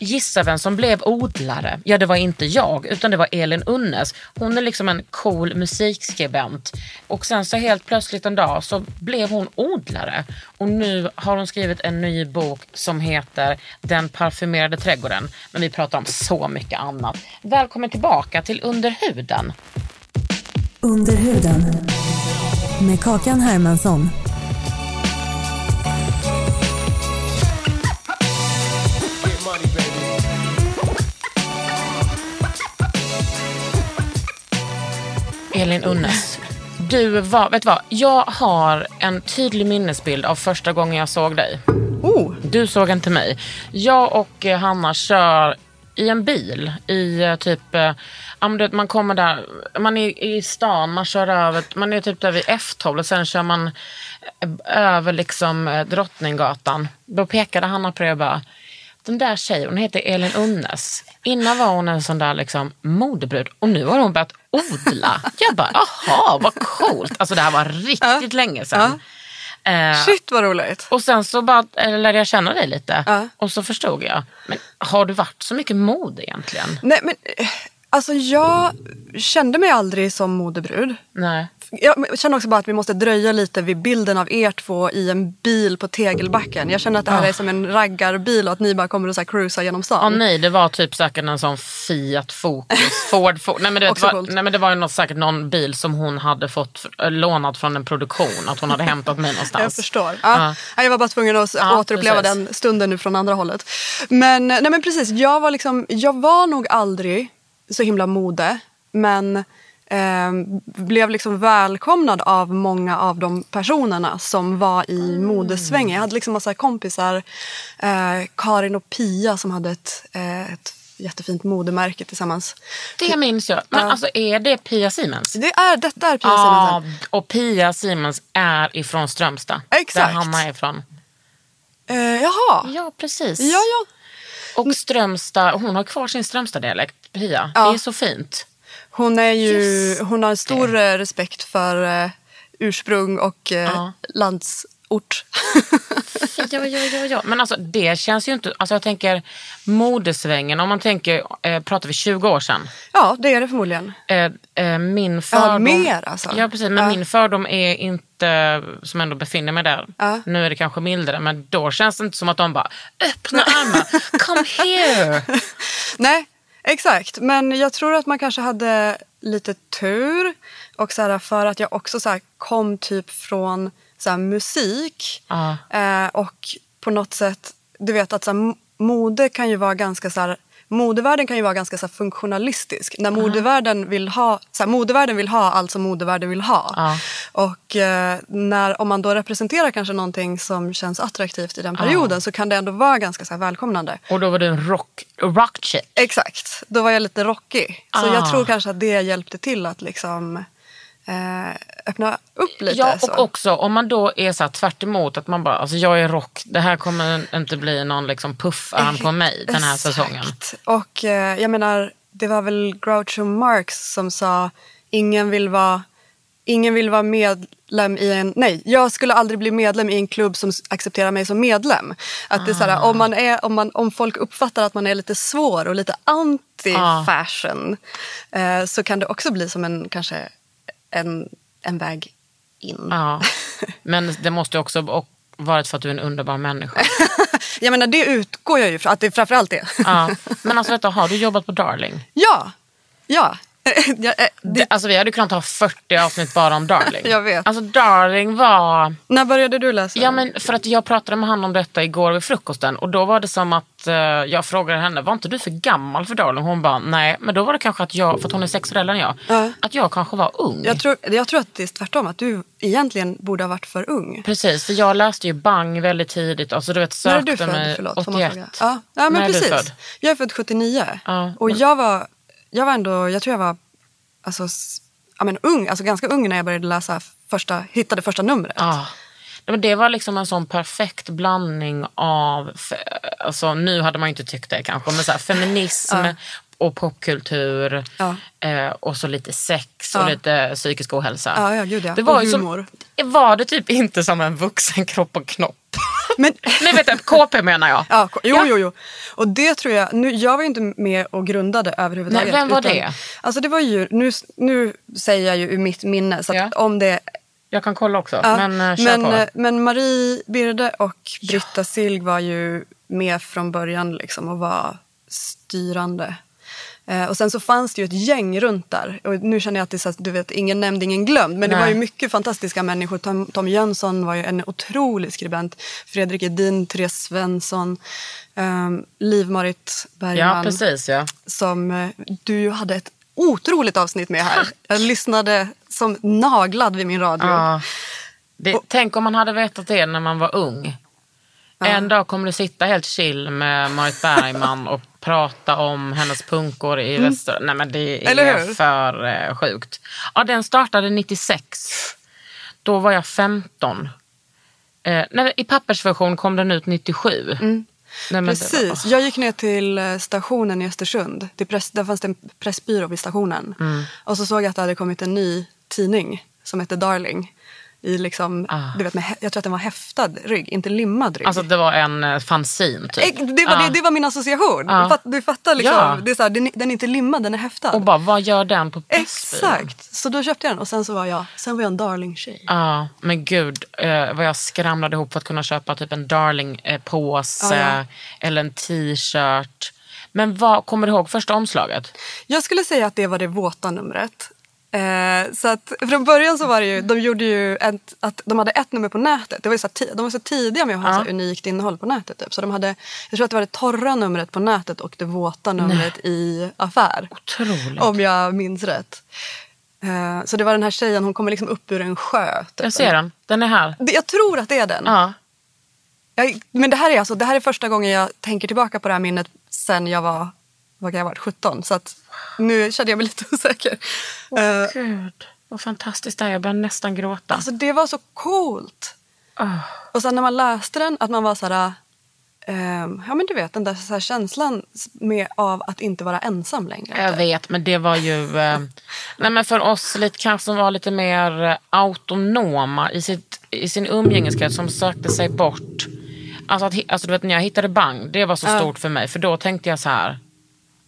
Gissa vem som blev odlare? Ja, det var inte jag, utan det var Elin Unnes. Hon är liksom en cool musikskribent. Och sen så helt plötsligt en dag så blev hon odlare. Och nu har hon skrivit en ny bok som heter Den parfymerade trädgården. Men vi pratar om så mycket annat. Välkommen tillbaka till Under huden. Under huden. Med Kakan Hermansson. Elin Unnes. Du var, vet du vad? Jag har en tydlig minnesbild av första gången jag såg dig. Oh. Du såg inte mig. Jag och eh, Hanna kör i en bil i eh, typ, eh, man kommer där, man är i stan, man kör över, man är typ där vid F12 och sen kör man över liksom Drottninggatan. Då pekade Hanna på det och bara, den där tjejen, hon heter Elin Unnes. Innan var hon en sån där liksom modebrud och nu har hon börjat odla. Jag bara, jaha, vad coolt. Alltså det här var riktigt länge sedan. Eh, Shit vad roligt. och sen så bara eh, lärde jag känna dig lite. Ja. Och så förstod jag. Men har du varit så mycket mode egentligen? Nej men eh, alltså jag kände mig aldrig som modebrud. Nej. Jag känner också bara att vi måste dröja lite vid bilden av er två i en bil på Tegelbacken. Jag känner att det här är som en raggarbil och att ni bara kommer att så här cruisa genom Ja, stan. nej, det var typ säkert en sån Fiat Focus, Ford Focus. Nej men, det Också var, nej men det var ju något, säkert någon bil som hon hade fått äh, lånat från en produktion. Att hon hade hämtat mig någonstans. Jag förstår. Ja. Ja, Jag var bara tvungen att Ja, återuppleva precis. den stunden nu från andra hållet. Men, nej men precis, jag var, liksom, jag var nog aldrig så himla mode. Men eh, blev liksom välkomnad av många av de personerna som var i modesvängen. Jag hade liksom massa kompisar, eh, Karin och Pia som hade ett, eh, ett jättefint modemärke tillsammans. Det minns jag. Men Ja. alltså är det Pia Simens? Det är, detta är Pia Ja, Simonsen. och Pia Simens är ifrån Strömstad. Exakt. Där Hanna är ifrån. Eh, jaha. Ja, precis. Ja, ja. Och Strömstad, hon har kvar sin Strömstad-dialekt, Pia. Ja. Det är så fint. Hon, är ju, Just hon har stor eh, respekt för eh, ursprung och eh, Ja. landsort. Ja, ja, ja, ja. Men alltså det känns ju inte... Alltså jag tänker modesvängen, om man tänker, eh, pratar vi 20 år sedan? ja, det är det förmodligen. Eh, eh, min fördom... mer alltså. Ja, precis. Men Ja. min fördom är inte, som ändå befinner mig där. Ja. Nu är det kanske mildare, men då känns det inte som att de bara öppna armar, come here. Nej, exakt. Men jag tror att man kanske hade lite tur. Och så här, för att jag också så här, kom typ från så här, musik. Ja. Eh, och på något sätt, du vet att så mode kan ju vara ganska så här, Modevärlden kan ju vara ganska så här, funktionalistisk. När modevärlden vill ha, så här, modevärlden vill ha allt som modevärlden vill ha. Ja. Och eh, när, om man då representerar kanske någonting som känns attraktivt i den perioden så kan det ändå vara ganska så här, välkomnande. Och då var du en rock, rock chick. Exakt, då var jag lite rockig. Så Ah. jag tror kanske att det hjälpte till att liksom eh, öppna upp lite. Ja, så. och också om man då är så här tvärt emot att man bara, alltså jag är rock, det här kommer inte bli någon liksom puffarm på mig den här Exakt. säsongen. Och eh, jag menar, det var väl Groucho Marx som sa ingen vill vara Ingen vill vara medlem i en... Nej, jag skulle aldrig bli medlem i en klubb som accepterar mig som medlem. Att det är så här, om, man är, om, man, om folk uppfattar att man är lite svår och lite anti-fashion eh, så kan det också bli som en, kanske en, en väg in. Ja. Men det måste också och varit för att du är en underbar människa. Jag menar, det utgår jag ju från, att det framförallt är. Ja. Men alltså du, har du jobbat på Darling? Ja, ja. jag, eh, Det, alltså vi hade kunnat ha 40 avsnitt bara om Darling. Jag vet. Alltså Darling var... när började du läsa? Ja men för att jag pratade med honom om detta igår vid frukosten och då var det som att eh, jag frågade henne, var inte du för gammal för Darling? Hon bara, nej. Men då var det kanske att jag, för att hon är sex år äldre än jag, Ja. att jag kanske var ung. jag, tror, jag tror att det är tvärtom, att du egentligen borde ha varit för ung. Precis, för jag läste ju Bang väldigt tidigt. Alltså du vet, När är sökte du född? mig Förlåt, får man 81. fråga? Ja, ja men När är du precis. född? Jag är född 79. Ja, och jag var, jag var ändå, jag tror jag var alltså, ja, men ung, alltså ganska ung när jag började läsa första, hittade första numret. Ja. Men det var liksom en sån perfekt blandning av, alltså nu hade man ju inte tyckt det kanske, men så här, feminism och popkultur Ja. eh, och så lite sex och Ja. lite psykisk ohälsa. Ja, ja, gud ja. Det var Och ju som, humor. var det typ inte som en vuxen kropp och knopp? Men, Nej vet jag, KP menar jag. ja, jo, Ja. jo, jo. Och det tror jag, nu, jag var ju inte med och grundade överhuvudtaget. Nej, vem var det? Alltså det var ju, nu, nu säger jag ju ur mitt minne, så Ja. om det Jag kan kolla också, Ja, men kör men, eh, men Marie Birde och Britta Silg var ju med från början liksom och var styrande. Eh, och sen så fanns det ju ett gäng runt där. Och nu känner jag att det är så du vet, ingen nämnd, ingen glömd. Men det Nej. var ju mycket fantastiska människor. Tom, Tom Jönsson var ju en otrolig skribent. Fredrik Edin, Therese Svensson, um, Liv-Marit Ja, Bergman. precis ja. Som eh, du hade ett otroligt avsnitt med här. Jag lyssnade som naglad vid min radio. Ja. Det, tänk om man hade vetat det när man var ung. En dag kommer du sitta helt chill med Marit Bergman och prata om hennes punkor i Väster... Nej men det Mm. Är för eh, sjukt. Ja, den startade 96. Då var jag 15. Eh, nej, I pappersversion kom den ut 97. Nej, men det Mm. Precis. var- Jag gick ner till eh, stationen i Östersund. Till press, där fanns det en pressbyrå vid stationen. Mm. Och så såg jag att det hade kommit en ny tidning som hette Darling. I liksom, Ah. du vet, med, jag tror att den var häftad rygg, inte limmad rygg. Alltså det var en eh, fanzine typ. Det, var, Ja. det, det var min association. Fatt, du fattar liksom. Ja. Det är så här, den, den är inte limmad, den är häftad. Och bara, vad gör den på Pressbyrån? Exakt. Så då köpte jag den och sen så var jag, sen var jag en Darling-tjej. Ja, men gud eh, vad jag skramlade ihop för att kunna köpa typ en Darling-påse ja. eller en t-shirt. Men vad, kommer du ihåg första omslaget? Jag skulle säga att det var det våta numret. Eh, så att från början så var det ju, de gjorde ju ett, att de hade ett nummer på nätet. Det var ju så här, de var så tidiga med att ha Ja. så unikt innehåll på nätet. Typ. Så de hade, jag tror att det var det torra numret på nätet och det våta numret i affär. Otroligt. Om jag minns rätt. Eh, så det var den här tjejen, hon kommer liksom upp ur en sjö. Typ. Jag ser den, den är här. Jag tror att det är den. Ja. Jag, men det här, är alltså, det här är första gången jag tänker tillbaka på det här minnet sen jag var, vad kan jag ha varit, 17. Så att nu kände jag mig lite osäker. Eh, Gud, vad fantastiskt det är. Jag börjar nästan gråta. Alltså det var så coolt. Ah. Och sen när man läste den, att man var så här... ehm, ja men du vet den där, så här känslan med, av att inte vara ensam längre. Jag vet, men det var ju... Eh, nej men för oss lite, kanske som var lite mer eh, autonoma i, sitt, i sin umgängeskrets som sökte sig bort. Alltså, att, alltså du vet när jag hittade Bang, det var så stort för mig. För då tänkte jag så här,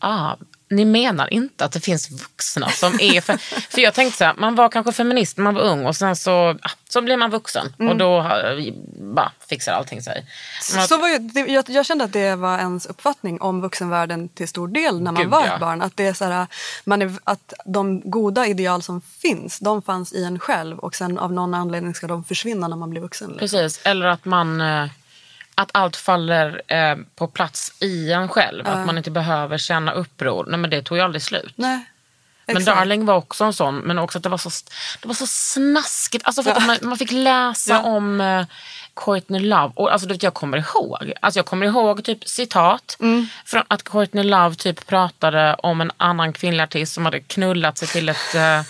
ah, ni menar inte att det finns vuxna som är... För, för jag tänkte så här, man var kanske feminist när man var ung och sen så, ah, så blir man vuxen. Och då eh, bara fixar allting sig. Så var det, jag, jag kände att det var ens uppfattning om vuxenvärlden till stor del när man Gud, var ja. ett barn. Att, det är så här, man är, att de goda ideal som finns, de fanns i en själv och sen av någon anledning ska de försvinna när man blir vuxen. Liksom. Precis, eller att man eh, att allt faller eh, på plats i en själv. Att man inte behöver känna uppror. Nej men det tog ju aldrig slut. Nej, Men exakt. Darling var också en sån, men också att det var så, det var så snaskigt. Alltså för att man, man fick läsa Ja. om eh, Courtney Love. Och alltså, du vet, jag kommer ihåg. Alltså, jag kommer ihåg typ citat. Mm. Från att Courtney Love typ pratade om en annan kvinnlig artist som hade knullat sig till ett, eh,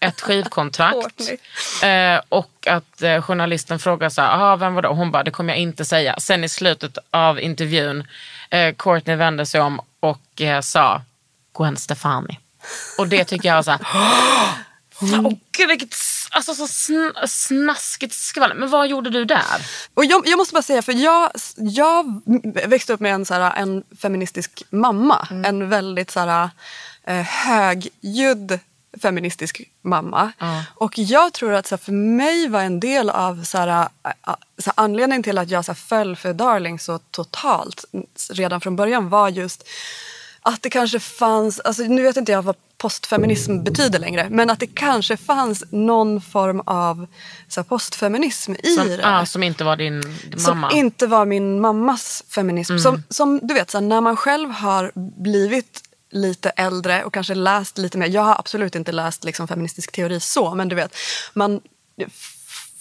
ett skivkontrakt. Eh, och att eh, journalisten frågade så här, "Aha, vem var det? Och hon bara, det kommer jag inte säga. Sen i slutet av intervjun, eh, Courtney vände sig om och eh, sa Gwen Stefani. Och det tycker jag var så här, Åh gud vilket alltså, så sn snaskigt skvaller. Men vad gjorde du där? Och jag, jag måste bara säga, för jag, jag växte upp med en, så här, en feministisk mamma. En väldigt så här, högljudd feministisk mamma. Ja. Och jag tror att så här, för mig var en del av så här, eh, så här, anledningen till att jag så föll för Darling så totalt redan från början var just att det kanske fanns, alltså nu vet inte jag vad postfeminism betyder längre, men att det kanske fanns någon form av så postfeminism i Som, det. ah, som inte var din, din Som mamma? inte var min mammas feminism. Som, som du vet, så här, när man själv har blivit lite äldre och kanske läst lite mer. Jag har absolut inte läst liksom, feministisk teori så, men du vet, man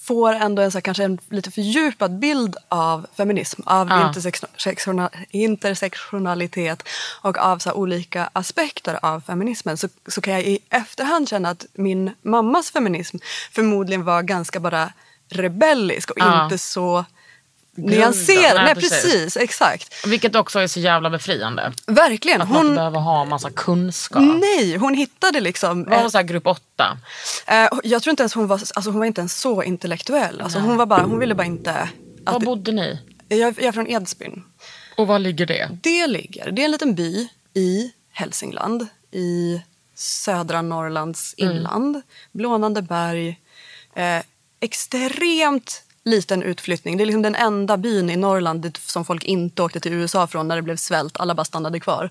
får ändå en så här, kanske en lite fördjupad bild av feminism, av Ja. intersektiona- intersektionalitet och av så här, olika aspekter av feminismen så, så kan jag i efterhand känna att min mammas feminism förmodligen var ganska bara rebellisk och Ja. inte så Nyanserad. Nej, precis. precis. Exakt. Vilket också är så jävla befriande. Verkligen. Att man inte Hon, behöver ha massa kunskap. nej, hon hittade liksom... Var hon så grupp åtta? eh, jag tror inte ens hon var, alltså hon var inte ens så intellektuell. Alltså hon, var bara, hon ville bara inte... Var Att, bodde ni? jag, jag är från Edsbyn. Och var ligger det? Det ligger, det är en liten by i Hälsingland i södra Norrlands inland. Blånande berg. Eh, extremt liten utflyttning. Det är liksom den enda byn i Norrland som folk inte åkte till USA från när det blev svält. Alla bara stannade kvar.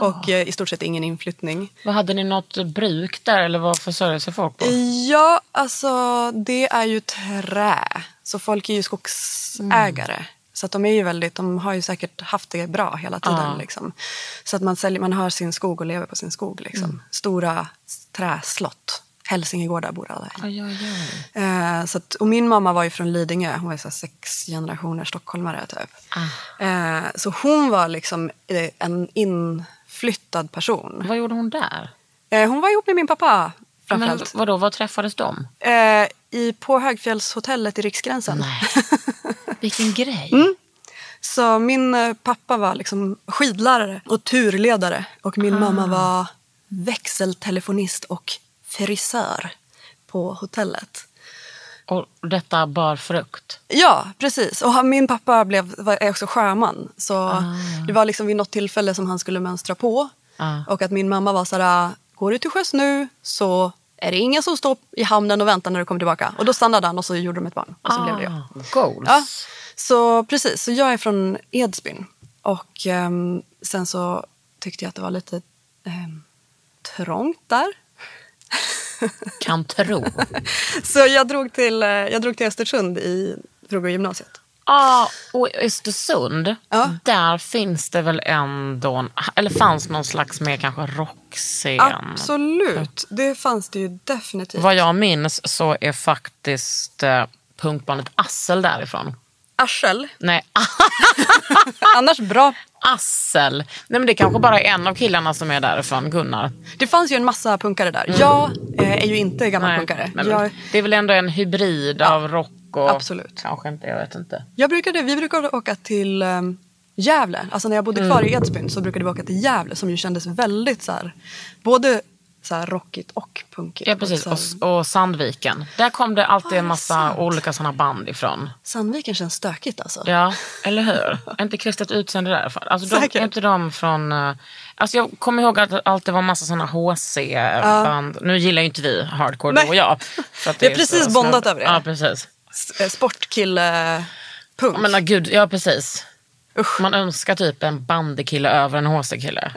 Och eh, i stort sett ingen inflyttning. Vad Hade ni något bruk där eller vad försörjde sig folk på? Ja, alltså det är ju trä. Så folk är ju skogsägare. Så att de är ju väldigt, de har ju säkert haft det bra hela tiden. Ja. Liksom. Så att man, säljer, man har sin skog och lever på sin skog. Liksom. Stora träslott. Hälsingegårdar bor alla. Aj, aj, aj. Eh, så att, och min mamma var ju från Lidingö. Hon var så sex generationer stockholmare typ. Ah. Eh, så hon var liksom eh, en inflyttad person. Vad gjorde hon där? Eh, hon var ihop med min pappa Men vadå, var träffades de? Eh, i, på Högfjällshotellet i Riksgränsen. Nej. Vilken grej. Mm. Så min eh, pappa var liksom skidlärare och turledare och min mamma var växeltelefonist och frisör på hotellet. Och detta bar frukt. Ja, precis. Och han, min pappa blev, var, är också sjöman. Så det var liksom vid något tillfälle som han skulle mönstra på. Ah. Och att min mamma var sådär, går du till sjöss nu så är det ingen som står i hamnen och väntar när du kommer tillbaka. Och då stannade han och så gjorde de ett barn. Och så blev det jag. Ah, Goals. Ja, så precis. Så jag är från Edsbyn. Och ehm, sen så tyckte jag att det var lite ehm, trångt där. Kan tro. Så jag drog till, eh, jag drog till Östersund i, gymnasiet. Ja, och i Östersund, Ja. där finns det väl ändå, en, eller fanns någon slags mer kanske rockscen. Absolut, det fanns det ju definitivt. Vad jag minns så är faktiskt eh, punkbandet Assel därifrån. Arsel, Nej, annars bra. Assel. Nej men det kanske bara är en av killarna som är därifrån, Gunnar. Det fanns ju en massa punkare där. Jag eh, är ju inte gammal Nej, punkare. men Jag, Det är väl ändå en hybrid av rock och... absolut. Kanske inte, jag vet inte. jag brukade, vi brukade åka till um, Gävle. Alltså när jag bodde kvar i Edsbyn så brukade vi åka till Gävle som ju kändes väldigt så här, både så här rockigt och punkigt. Ja precis, här, och, och Sandviken. Där kom det alltid en det massa sant? olika sådana band ifrån. Sandviken känns stökigt alltså. Ja, eller hur? Är inte kristet utseende där? Alltså, de, inte de från... eh, Alltså jag kommer ihåg att det alltid var massa såna HC-band. Nu gillar ju inte vi hardcore Nej. du och jag. För att Vi har är precis bondat över det. Ja, precis. Eh, Sportkille-punk. Men ah, gud, ja precis. Usch. Man önskar typ en bandykille över en HC-kille.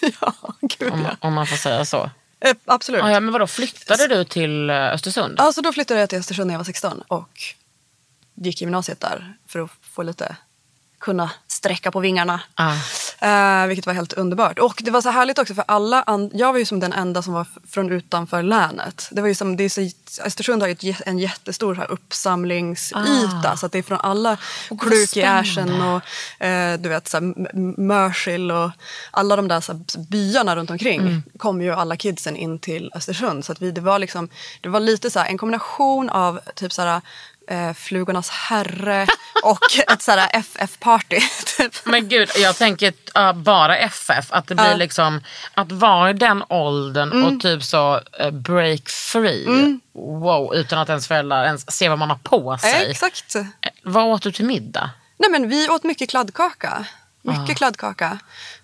ja, gud Om, ja. om man får säga så. Eh, absolut. Ah, ja, men vadå, flyttade du till eh, Östersund? Ja, så då flyttade jag till Östersund när jag var 16 och gick gymnasiet där för att få lite, kunna sträcka på vingarna. Ah. Eh, vilket var helt underbart. Och det var så härligt också för alla, jag var ju som den enda som var f- från utanför länet. Det var ju som, det är så, Östersund har ju ett, en jättestor så här uppsamlingsyta så att det är från alla vad kluk i Ärsen och eh, du vet så här, Mörsil och alla de där så här, byarna runt omkring kom ju alla kidsen in till Östersund. Så att vi, det var liksom, det var lite så här, en kombination av typ så här eh, Flugornas herre och ett så här FF-party. Typ. Men gud, jag tänker uh, bara FF. Att det blir Ja. liksom, att vara i den åldern Mm. och typ så uh, break free. Wow, utan att ens föräldrar ens ser vad man har på sig. Exakt. Eh, Vad åt du till middag? Nej men vi åt mycket kladdkaka. Mycket kladdkaka.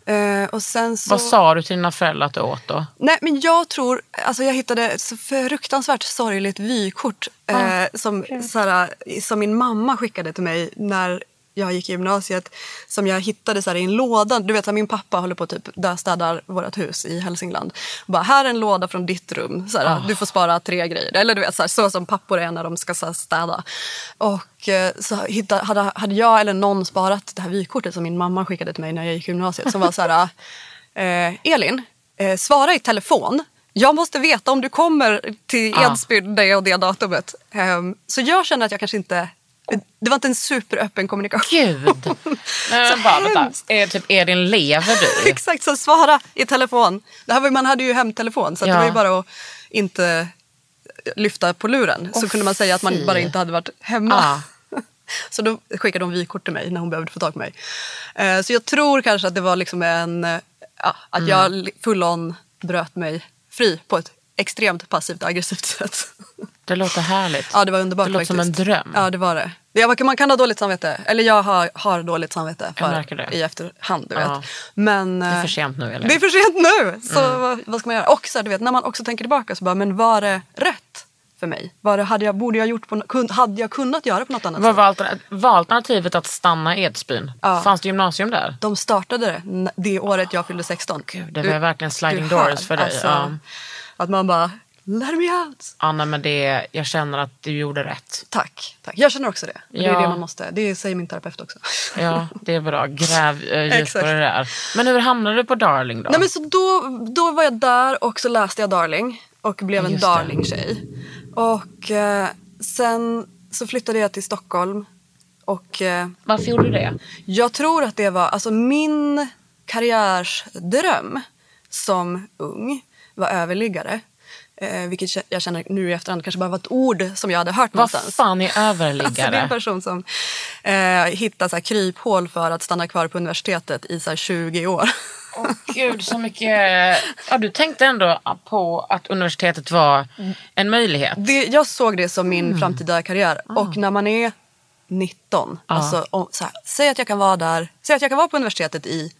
Eh, och sen så... Vad sa du till dina föräldrar att du åt då? Nej men jag tror, alltså jag hittade ett så fruktansvärt sorgligt vykort eh, som, såhär, som min mamma skickade till mig när jag gick i gymnasiet som jag hittade så i en låda. Du vet, min pappa håller på att typ döstädar vårt hus i Hälsingland. Bara, här är en låda från ditt rum. Så här, Du får spara tre grejer. Eller du vet, så, här, så som pappor är när de ska så här, städa. Och eh, så hittade, hade, hade jag eller någon sparat det här vykortet som min mamma skickade till mig när jag gick i gymnasiet. Som var så här, eh, Elin, eh, svara i telefon. Jag måste veta om du kommer till Ja. Edsbyn det och det datumet. Ehm, så jag känner att jag kanske inte... Det var inte en superöppen kommunikation. Gud. Nej, men bara, vänta. Är, typ, Edin, lever du? Exakt, så svara i telefon. Det här var, man hade ju hemtelefon så att Ja. det var ju bara att inte lyfta på luren. så Åh, kunde man säga att man bara inte hade varit hemma. Ja. Så då skickade hon vykort till mig när hon behövde få tag på mig. Eh, Så jag tror kanske att det var liksom en... eh, Ja, att Mm. jag full on bröt mig fri på ett extremt passivt aggressivt sätt. Det låter härligt. Ja, det var underbart Det låter som faktiskt. en dröm. Ja, det var det. Jag, man kan ha dåligt samvete. Eller jag har, har dåligt samvete för, i efterhand. Du Ja. vet. Men, Det är eh, för sent nu, eller? Det är för sent nu! Så Mm. vad, vad ska man göra? Och så du vet, när man också tänker tillbaka så bara, men var det rätt för mig? Var det, hade, jag, borde jag gjort på, kun, hade jag kunnat göra på något annat Vad sätt? var, var alternativet att stanna i Edsbyn? Ja. Fanns det gymnasium där? De startade det det året jag fyllde 16. Gud, det var verkligen sliding doors för dig. alltså, ja. Att man bara, let me out! Anna, men det, jag känner att du gjorde rätt. Tack, tack. Jag känner också det. Det är Ja. det man måste. Det säger min terapeut också. Ja, det är bra. Gräv eh, djupt på det där. Men hur hamnade du på Darling då? Nej, men så då, då var jag där och så läste jag Darling och blev en Just det. Darling-tjej. Och eh, sen så flyttade jag till Stockholm. Och eh, Varför gjorde du det? jag tror att det var alltså min karriärsdröm som ung var överliggare. Eh, vilket jag känner nu i efterhand kanske bara var ett ord som jag hade hört Vad någonstans. fan är Alltså, det är överliggare? en person som eh, hittar så här kryphål för att stanna kvar på universitetet i så här 20 år. Åh gud, så mycket... Ja, du tänkte ändå på att universitetet var en möjlighet. Det, jag såg det som Mm. min framtida karriär. Ah. Och när man är 19, alltså, om, så här, säg att jag kan vara där, säg att jag kan vara på universitetet i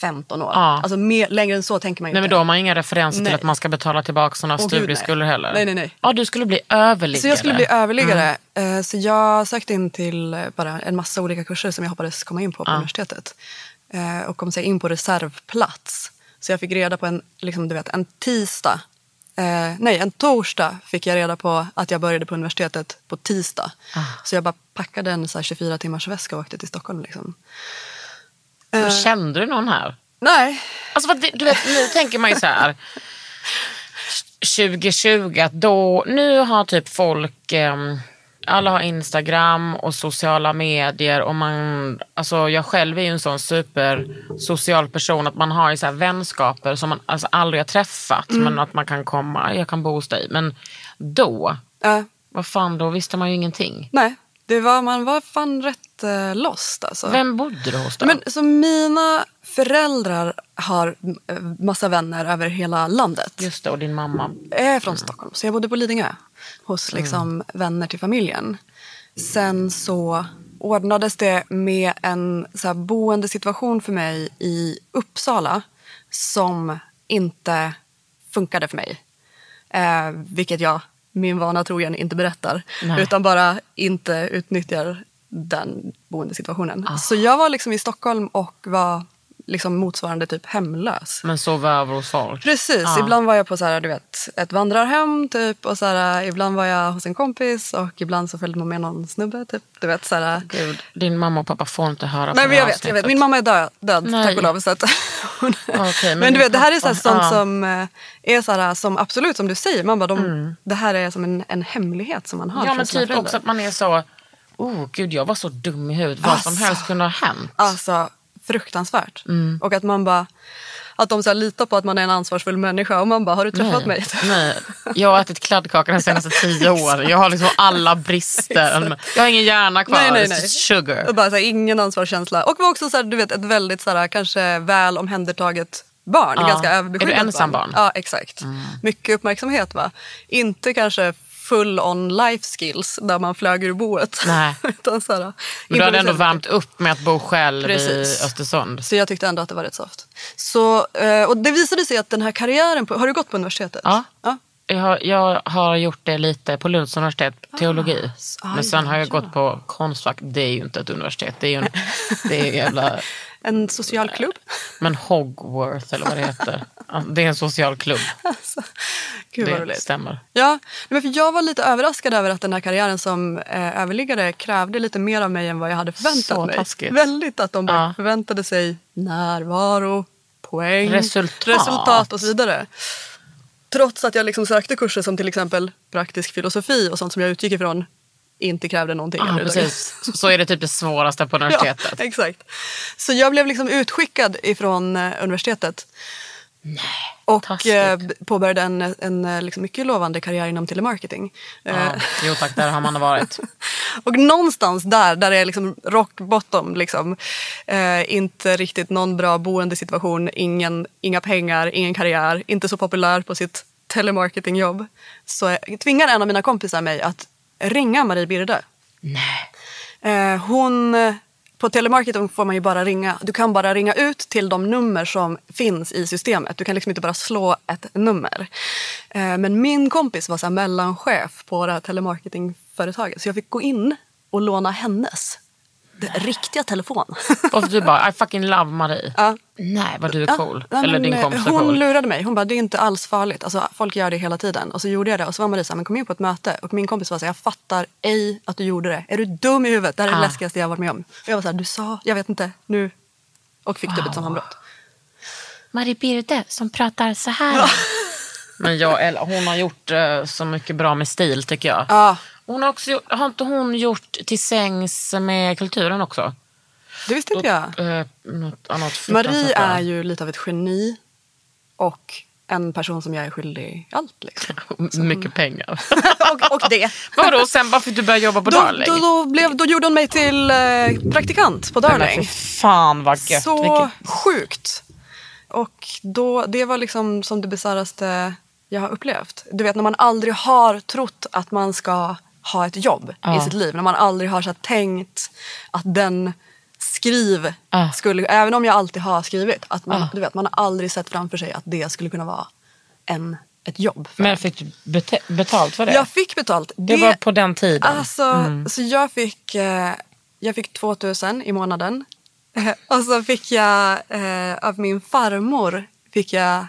15 år. Ja. Alltså mer, längre än så tänker man ju Nej, men inte. då har man inga referenser Nej. till att man ska betala tillbaka några Åh, gud, nej. studieskulder heller. Nej, nej, nej. Ja, du skulle bli överliggare. Så jag skulle bli överliggare. Mm. Eh, Så jag sökte in till eh, bara en massa olika kurser som jag hoppades komma in på på Ja. universitetet. Eh, Och kom sig in på reservplats. Så jag fick reda på en, liksom, du vet, en tisdag. Eh, nej, en torsdag fick jag reda på att jag började på universitetet på tisdag. Ah. Så jag bara packade en så här 24 timmars väska och åkte till Stockholm. Liksom. Men Kände du någon här? Nej, Alltså, det, du vet, nu tänker man ju så här. 2020, att då, nu har typ folk, ehm, alla har Instagram och sociala medier och man, alltså jag själv är ju en sån supersocial person att man har ju så här vänskaper som man alltså aldrig har träffat men att man kan komma, jag kan bo hos dig. Men då, eh, vad fan då visste man ju ingenting. nej. Det var, man var fan rätt eh, lost alltså. Vem bodde du hos då? Men, så mina föräldrar har eh, massa vänner över hela landet. Just det, och din mamma. Jag är från Stockholm, så jag bodde på Lidingö hos liksom, vänner till familjen. Sen så ordnades det med en så här, boendesituation för mig i Uppsala som inte funkade för mig. Eh, vilket jag, min vana trogen, inte berättar. Nej. Utan bara inte utnyttjar den boendesituationen. Ah. Så jag var liksom i Stockholm och var liksom motsvarande typ hemlös. Men sov över hos folk. Precis, Ja. ibland var jag på så här, du vet, ett vandrarhem typ och så här, ibland var jag hos en kompis och ibland så följde man med någon snubbe. Typ, du vet, så här, Gud, din mamma och pappa får inte höra Nej, på men jag vet, jag vet. Min mamma är död, död Nej. tack och lov. Så att hon... Okej, men men, du vet, det här är så här, pappa- sånt ja. som eh, är så här, som absolut som du säger, man bara, de, Mm. det här är som en, en hemlighet som man har Ja men typ också att man är så, oh gud jag var så dum i huvudet. Vad som Alltså. helst kunde ha hänt. Alltså fruktansvärt. Mm. Och att man bara, att de så här, litar på att man är en ansvarsfull människa och man bara, har du träffat Nej, mig? nej, jag har ätit kladdkaka de senaste tio åren. Jag har liksom alla brister. Jag har ingen hjärna kvar. Nej, nej, nej. sugar. Och bara så här, ingen ansvarskänsla. Och var också så här, du vet, ett väldigt så här, kanske väl omhändertaget barn. Ja. Ganska Är du ensam barn? Mm. Ja, exakt. Mycket uppmärksamhet va. Inte kanske full on life skills där man flög ur boet. Nej. Utan så här, Men du hade ändå värmt upp med att bo själv Precis. i Östersund. Så jag tyckte ändå att det var rätt soft. Så, eh, och det visade sig att den här karriären, på, har du gått på universitetet? Ja. ja. jag, har, jag har gjort det lite på Lunds universitet, teologi. ah, Men sen har jag ja. gått på Konstfack. Det är ju inte ett universitet. Det är ju en, det är ju jävla... En social klubb. Men Hogwarts eller vad det heter. Det är en social klubb. Gud vad Det roligt. stämmer. Ja, men för jag var lite överraskad över att den här karriären som eh, överliggare krävde lite mer av mig än vad jag hade förväntat Så mig. taskigt. Väldigt att de bara Ja. förväntade sig närvaro, poäng, Resultat. resultat och så vidare. Trots att jag liksom sökte kurser som till exempel praktisk filosofi och sånt som jag utgick ifrån inte krävde någonting. Överhuvudtaget. precis. Så är det typ det svåraste på universitetet. Ja, exakt. Så jag blev liksom utskickad ifrån eh, universitetet. och taskigt. eh, b- påbörjade en, en eh, liksom mycket lovande karriär inom telemarketing. Ja, jo tack, där har man varit. och någonstans där, där är liksom rock bottom, liksom, eh, inte riktigt någon bra boendesituation, ingen, inga pengar, ingen karriär, inte så populär på sitt telemarketingjobb. Så eh, tvingar en av mina kompisar mig att ringa Marie Birde. Nej. Eh, hon, på telemarketing får man ju bara ringa. Du kan bara ringa ut till de nummer som finns i systemet. Du kan liksom inte bara slå ett nummer. Eh, men min kompis var så mellanchef på det här telemarketingföretaget. Så jag fick gå in och låna hennes riktiga telefon. Och du bara, I fucking love Marie. Ja. Nej, vad du är Ja, cool. nej, Eller din eh, kompis är Hon cool. lurade mig. Hon bara, det är inte alls farligt. Alltså, folk gör det hela tiden. Och så gjorde jag det. Och så var Marie så här, men kom in på ett möte. Och min kompis var så här, jag fattar ej att du gjorde det. Är du dum i huvudet? Det här är det Ah. läskigaste jag har varit med om. Och jag var så här, du sa, jag vet inte, nu. Och fick typ ett sammanbrott. Marie Birde som pratar så här. Men jag, eller, hon har gjort eh, så mycket bra med stil tycker jag. Ja, Hon har, också, har inte hon gjort Till sängs med kulturen också? det visste inte jag. Eh, något annat Marie är ju lite av ett geni. Och en person som jag är skyldig allt. Liksom. Mycket pengar. och, och det. Vadå, sen bara du börja jobba på Då, Darling? då, då, blev, då gjorde hon mig till eh, praktikant på men Darling. fy fan vad gött. Så Vilket- sjukt. Och då, det var liksom som det bisarraste jag har upplevt. Du vet när man aldrig har trott att man ska ha ett jobb Ja. i sitt liv. När man aldrig har så tänkt att den skriv Ja. skulle, även om jag alltid har skrivit, att man, du vet, man har aldrig sett framför sig att det skulle kunna vara en, ett jobb. För Men en. fick du betalt för det? Jag fick betalt. det var på den tiden. Alltså, så jag fick, eh, jag fick 2000 i månaden. Eh, och så fick jag eh, av min farmor fick jag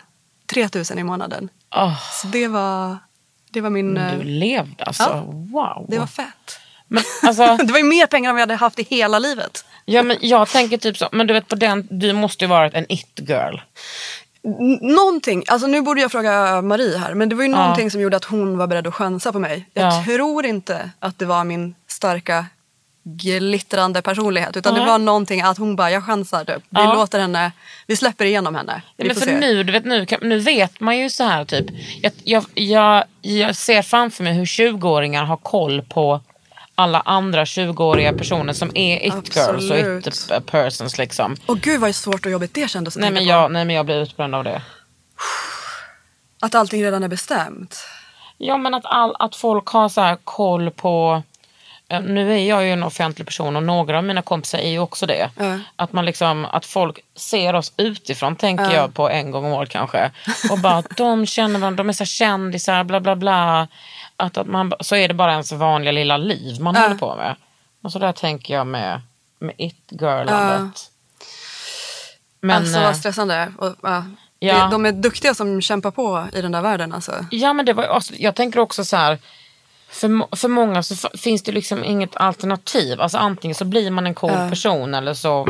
3000 i månaden. Åh, Så det var, det var min... du eh, levde alltså. ja. Wow. Det var fett. Men, alltså, Det var ju mer pengar än jag hade haft i hela livet. ja, men jag tänker typ så. Men du vet på den, du måste ju varit en it-girl. N- Någonting, alltså nu borde jag fråga Marie här, men det var ju Ja. någonting som gjorde att hon var beredd att chansa på mig. Jag Ja. tror inte att det var min starka glittrande personlighet utan det Nej. var någonting att hon bara, jag chansar typ. Vi Ja. låter henne, vi släpper igenom henne. Vi men för se. nu, du vet, nu, nu vet man ju så här typ. Jag, jag, jag, jag ser framför mig hur 20-åringar har koll på alla andra 20-åriga personer som är it-girls och it-persons liksom. Och gud vad svårt och jobbigt det kändes att Nej men, på. jag, nej men jag blir utbränd av det. Att allting redan är bestämt. Ja men att, all, att folk har så här koll på nu är jag ju en offentlig person och några av mina kompisar är ju också det. Ja. Att, man liksom, att folk ser oss utifrån tänker jag på en gång om året kanske. Och bara att de känner varandra, de är så kändisar, bla bla bla. Att, att man, så är det bara ens vanliga lilla liv man Ja. håller på med. Och så där tänker jag med, med it-girlandet. Men, alltså eh, vad stressande. Och. Ja. De är duktiga som kämpar på i den där världen alltså. Ja, men det var, alltså, jag tänker också så här. För, för många så finns det liksom inget alternativ. Alltså antingen så blir man en cool Ja. person eller så...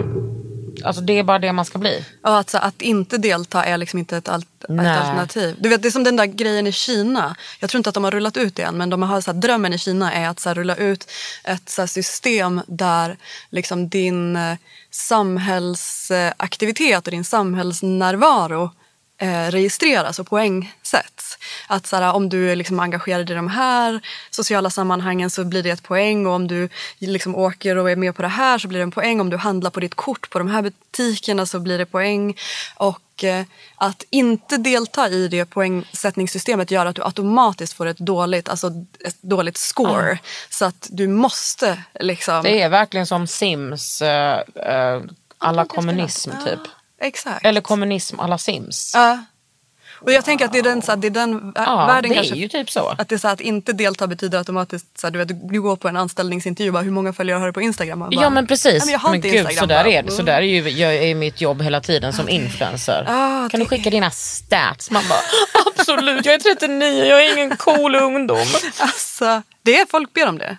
Alltså det är bara det man ska bli. Och att, så, att inte delta är liksom inte ett, alt- ett Nej. alternativ. Du vet, det är som den där grejen i Kina. Jag tror inte att de har rullat ut det än, men de har, så här, drömmen i Kina är att så här, rulla ut ett så här, system där liksom, din eh, samhällsaktivitet och din samhällsnärvaro eh, registreras och poängsätts. Att så här, om du är liksom engagerad i de här sociala sammanhangen så blir det ett poäng och om du liksom åker och är med på det här så blir det en poäng. Om du handlar på ditt kort på de här butikerna så blir det poäng. Och eh, att inte delta i det poängsättningssystemet gör att du automatiskt får ett dåligt, alltså ett dåligt score. Så att du måste liksom... Det är verkligen som Sims, uh, alla kommunism typ. Exakt. Eller kommunism alla Sims. Ja. Och jag tänker att det är den, så här, det är den Ja, världen det kanske. är ju typ så. Att det är så här, att inte delta betyder automatiskt så här, du, vet, du går på en anställningsintervju och bara hur många följare har du på Instagram? Bara, Ja men precis. "Nej, men jag har men gud, Instagram. så där är det. Så där är ju jag är mitt jobb hela tiden som influencer. Ah, kan du det- skicka dina stats? Man bara absolut, jag är 39, jag är ingen cool ungdom. Alltså, det är folk ber om det.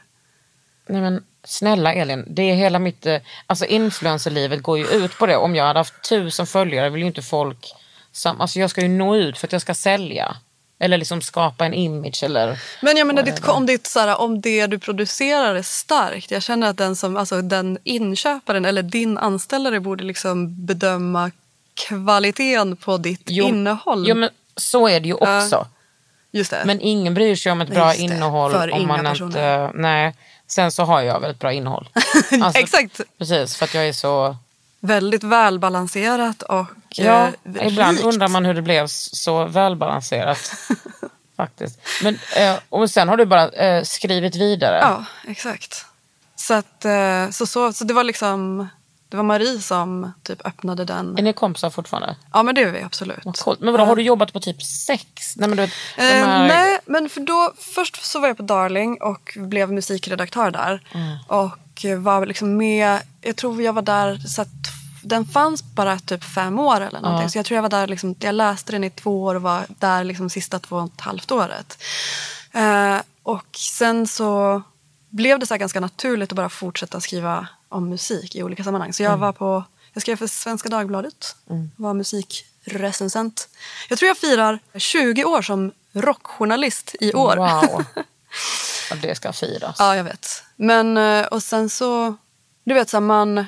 Nej men snälla Elin, det är hela mitt, eh, alltså influencerlivet går ju ut på det. Om jag hade haft tusen följare vill ju inte folk, sam, alltså jag ska ju nå ut för att jag ska sälja. Eller liksom skapa en image eller... Men jag menar, ditt, om, ditt, så här, om det du producerar är starkt. Jag känner att den, som, alltså, den inköparen eller din anställare borde liksom bedöma kvaliteten på ditt innehåll. Jo men så är det ju också. Det. Men ingen bryr sig om ett bra innehåll om man personer. inte... Nej. Sen så har jag väldigt bra innehåll. Alltså, Exakt. Precis, för att jag är så... Väldigt välbalanserat och Ja, eh, ibland rikt. undrar man hur det blev så välbalanserat. faktiskt. Men, eh, och sen har du bara eh, skrivit vidare. Ja, exakt. Så, att, eh, så, så, så det var liksom det var Marie som typ öppnade den. Är ni kompisar fortfarande? Ja men det är vi absolut. Vad coolt. Men vadå, har du jobbat på typ sex? Nej, men du vet, Eh, här- nej, men för då, först så var jag på Darling och blev musikredaktör där. Mm. Och var liksom med, jag tror jag var där, så att den fanns bara typ fem år eller någonting. Ja. Så jag tror jag var där, liksom, jag läste den i två år och var där liksom sista två och ett halvt året. Eh, och sen så blev det så här ganska naturligt att bara fortsätta skriva om musik i olika sammanhang. Så jag var på, jag skrev för Svenska Dagbladet, var musikrecensent. Jag tror jag firar 20 år som rockjournalist i år. Wow. Ja, det ska firas. Ja, jag vet. Men eh, och sen så, du vet så här, man,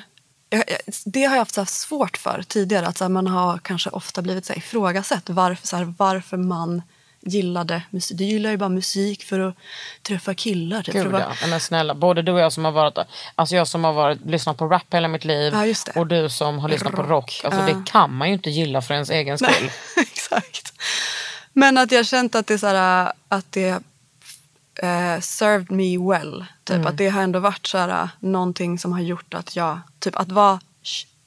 det har jag haft så svårt för tidigare. Att så här, man har kanske ofta blivit så här ifrågasatt varför, så här, varför man gillade musik. Du gillar ju bara musik för att träffa killar. Typ, Gud att ja. Men snälla, både du och jag som har varit, alltså jag som har varit, lyssnat på rap hela mitt liv Ja, och du som har lyssnat på Rock. rock. Alltså Ja. det kan man ju inte gilla för ens egen skull. Exakt. Men att jag känt att det, är så här, att det eh, served me well. Typ. Mm. Att det har ändå varit så här, någonting som har gjort att jag, typ att vara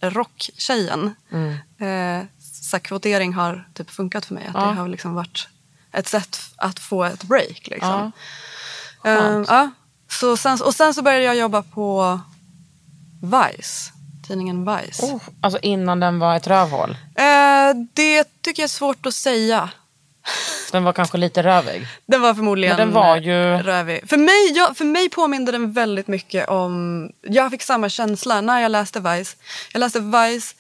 rocktjejen. Mm. Eh, så kvotering har typ funkat för mig. Att Ja. det har liksom varit ett sätt att få ett break. Liksom. Ja. Eh, Skönt. ja. så sen, och sen så började jag jobba på Vice. Tidningen Vice. Oh, alltså innan den var ett rövhål. Eh, det tycker jag är svårt att säga. Den var kanske lite rövig. Den var förmodligen Men den var ju- rövig. För mig, jag, för mig påminde den väldigt mycket om... Jag fick samma känsla när jag läste Vice. Jag läste Vice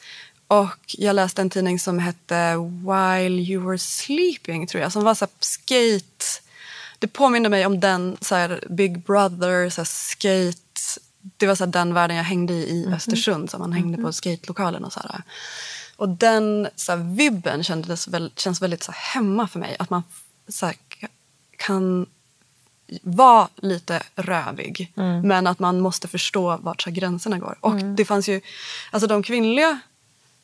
och jag läste en tidning som hette While You Were Sleeping, tror jag. Som var så skate... Det påminde mig om den, så här Big Brother, så här skate... Det var så här den världen jag hängde i i Östersund. Så man hängde på skatelokalen och så här. Och den så här, vibben kändes väl, känns väldigt så här, hemma för mig. Att man så här, kan vara lite rövig. Men att man måste förstå vart så gränserna går. Och det fanns ju, alltså de kvinnliga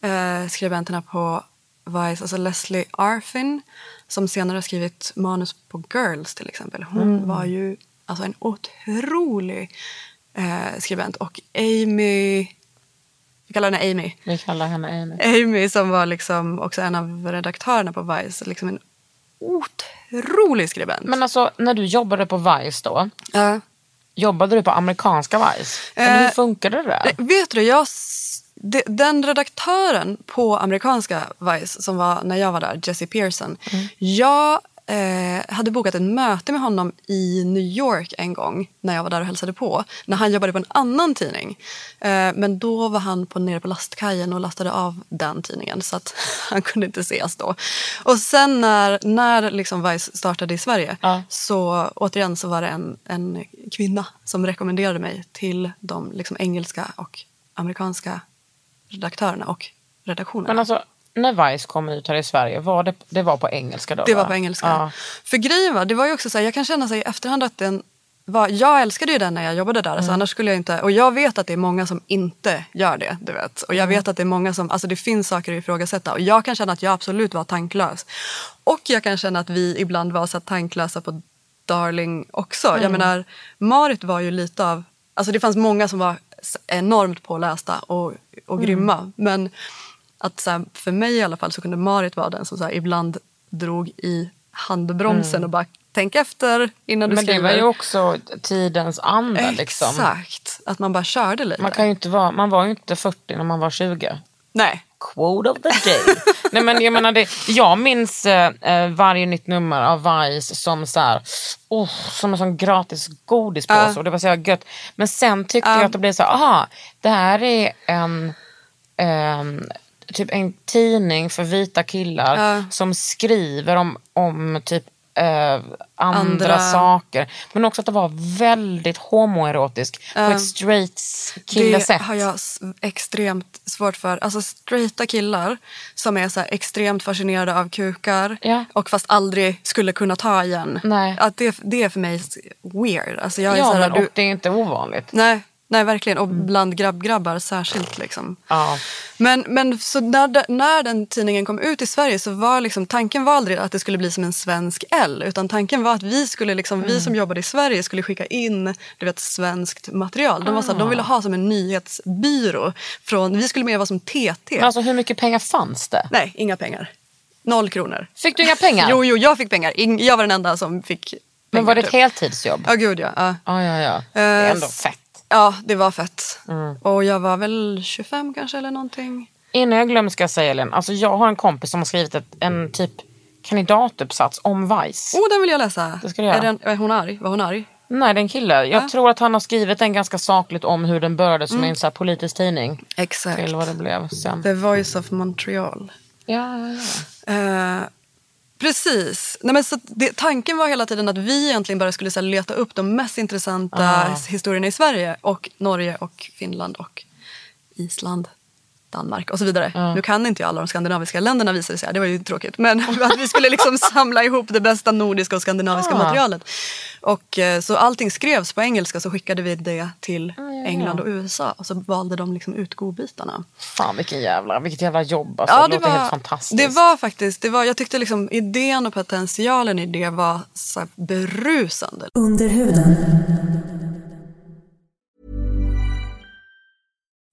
eh, skribenterna på Vice, alltså Leslie Arfin som senare har skrivit manus på Girls till exempel. Hon var ju alltså en otrolig eh, skribent. Och Amy, vi kallar henne Amy. Vi kallar henne Amy. Amy som var liksom också en av redaktörerna på Vice. Liksom en otrolig skribent. Men alltså när du jobbade på Vice då, Ja. jobbade du på amerikanska Vice? Hur Eh, funkade det där? Eh, Vet du, jag, den redaktören på amerikanska Vice som var när jag var där, Jesse Pearson. Jag eh, hade bokat ett möte med honom i New York en gång när jag var där och hälsade på. När han jobbade på en annan tidning. Eh, men då var han på, nere på lastkajen och lastade av den tidningen så att han kunde inte ses då. Och sen när, när liksom Vice startade i Sverige Ja. så återigen så var det en, en kvinna som rekommenderade mig till de liksom engelska och amerikanska redaktörerna och redaktionerna. Men alltså när Vice kom ut här i Sverige, var det, det var på engelska då? det var va? på engelska. Ja. För grejen var, det var ju också så här, jag kan känna sig i efterhand att den var, jag älskade ju den när jag jobbade där. Mm. Alltså annars skulle jag inte, och jag vet att det är många som inte gör det. Du vet. Och Mm. jag vet att det är många som, alltså det finns saker att ifrågasätta. Och jag kan känna att jag absolut var tanklös. Och jag kan känna att vi ibland var så tanklösa på Darling också. Mm. Jag menar, Marit var ju lite av, alltså det fanns många som var enormt pålästa och, och Mm. grymma. Men att så här, för mig i alla fall så kunde Marit vara den som så här, ibland drog i handbromsen och bara tänk efter innan du Mm. Men det skriver. var ju också tidens anda. Liksom. Exakt, att man bara körde lite. Man, kan ju inte vara, man var ju inte 40 när man var 20. Nej. Quote of the day. Nej, men jag, menar det, jag minns eh, eh, varje nytt nummer av Vice som, så här, oh, som en sån gratis godispåse. Ja. Och det var så här gött. Men sen tyckte jag att det blev så här, aha, det här är en, ehm, typ en tidning för vita killar Ja. som skriver om, om typ eh, andra, Andra- saker. Men också att det var väldigt homoerotisk på ett straight killesätt. Det har jag extremt svårt för. Alltså straighta killar som är så extremt fascinerade av kukar Ja. och fast aldrig skulle kunna ta igen. Nej. Att det, det är för mig weird. Alltså jag är Ja, så här, men, du, och det är inte ovanligt. nej, nej, verkligen. Och Mm. bland grabb-grabbar särskilt. Liksom. Ja. Men, men så när, när den tidningen kom ut i Sverige så var liksom, tanken var aldrig att det skulle bli som en svensk L. Utan tanken var att vi, skulle liksom, vi som jobbade i Sverige skulle skicka in du vet, svenskt material. De, var så här, de ville ha som en nyhetsbyrå. Från, vi skulle mer vara som TT. Men alltså hur mycket pengar fanns det? Nej, inga pengar. Noll kronor. Fick du inga pengar? Jo, jo, jag fick pengar. Jag var den enda som fick pengar. men var det ett typ. heltidsjobb? Ja, gud ja. ja. Ja, ja, ja. Det är Eh, ändå fett. Ja, det var fett. Mm. Och jag var väl 25 kanske eller någonting. Innan jag glömmer ska jag säga Elin, alltså jag har en kompis som har skrivit ett, en typ kandidatuppsats om Vice. Oh, den vill jag läsa. Det ska du göra. Är, den, är hon arg? Var hon arg? Nej, det är en kille. Jag tror att han har skrivit den ganska sakligt om hur den började som en så här politisk tidning. Exakt. Till vad det blev sen. The Voice of Montreal. Ja, ja, ja. Eh, precis. Nej, men så det, tanken var hela tiden att vi egentligen bara skulle så här, leta upp de mest intressanta Ah. historierna i Sverige och Norge och Finland och Island. Danmark och så vidare. Nu kan inte jag alla de skandinaviska länderna visade det sig. Det var ju tråkigt. Men att vi skulle liksom samla ihop det bästa nordiska och skandinaviska Ah. materialet. Och eh, så allting skrevs på engelska så skickade vi det till ja, England ja. och USA. Och så valde de liksom ut godbitarna. Fan vilken jävla, vilket jävla jobb. Alltså, det, låter helt fantastiskt. det var faktiskt, det var, jag tyckte liksom idén och potentialen i det var så här berusande. Under huden.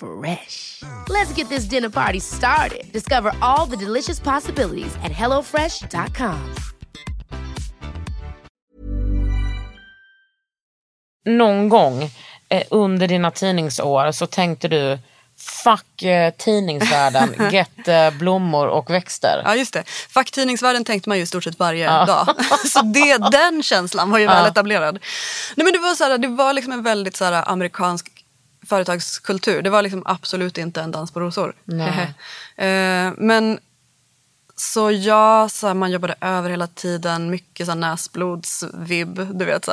Fresh. Let's get this dinner party started. Discover all the delicious possibilities at hellofresh.com. Någon gång eh, under dina tidningsår så tänkte du Fuck eh, tidningsvärlden, get eh, blommor och växter. Ja just det. Facktidningsvärlden tänkte man ju i stort sett varje dag. Så det, den känslan var ju väl etablerad. Nej, men det var, så här, det var liksom en väldigt så här, amerikansk företagskultur. Det var liksom absolut inte en dans på rosor. Eh, men så jag, så här, man jobbade över hela tiden, mycket så här, näsblodsvibb, du vet. Så.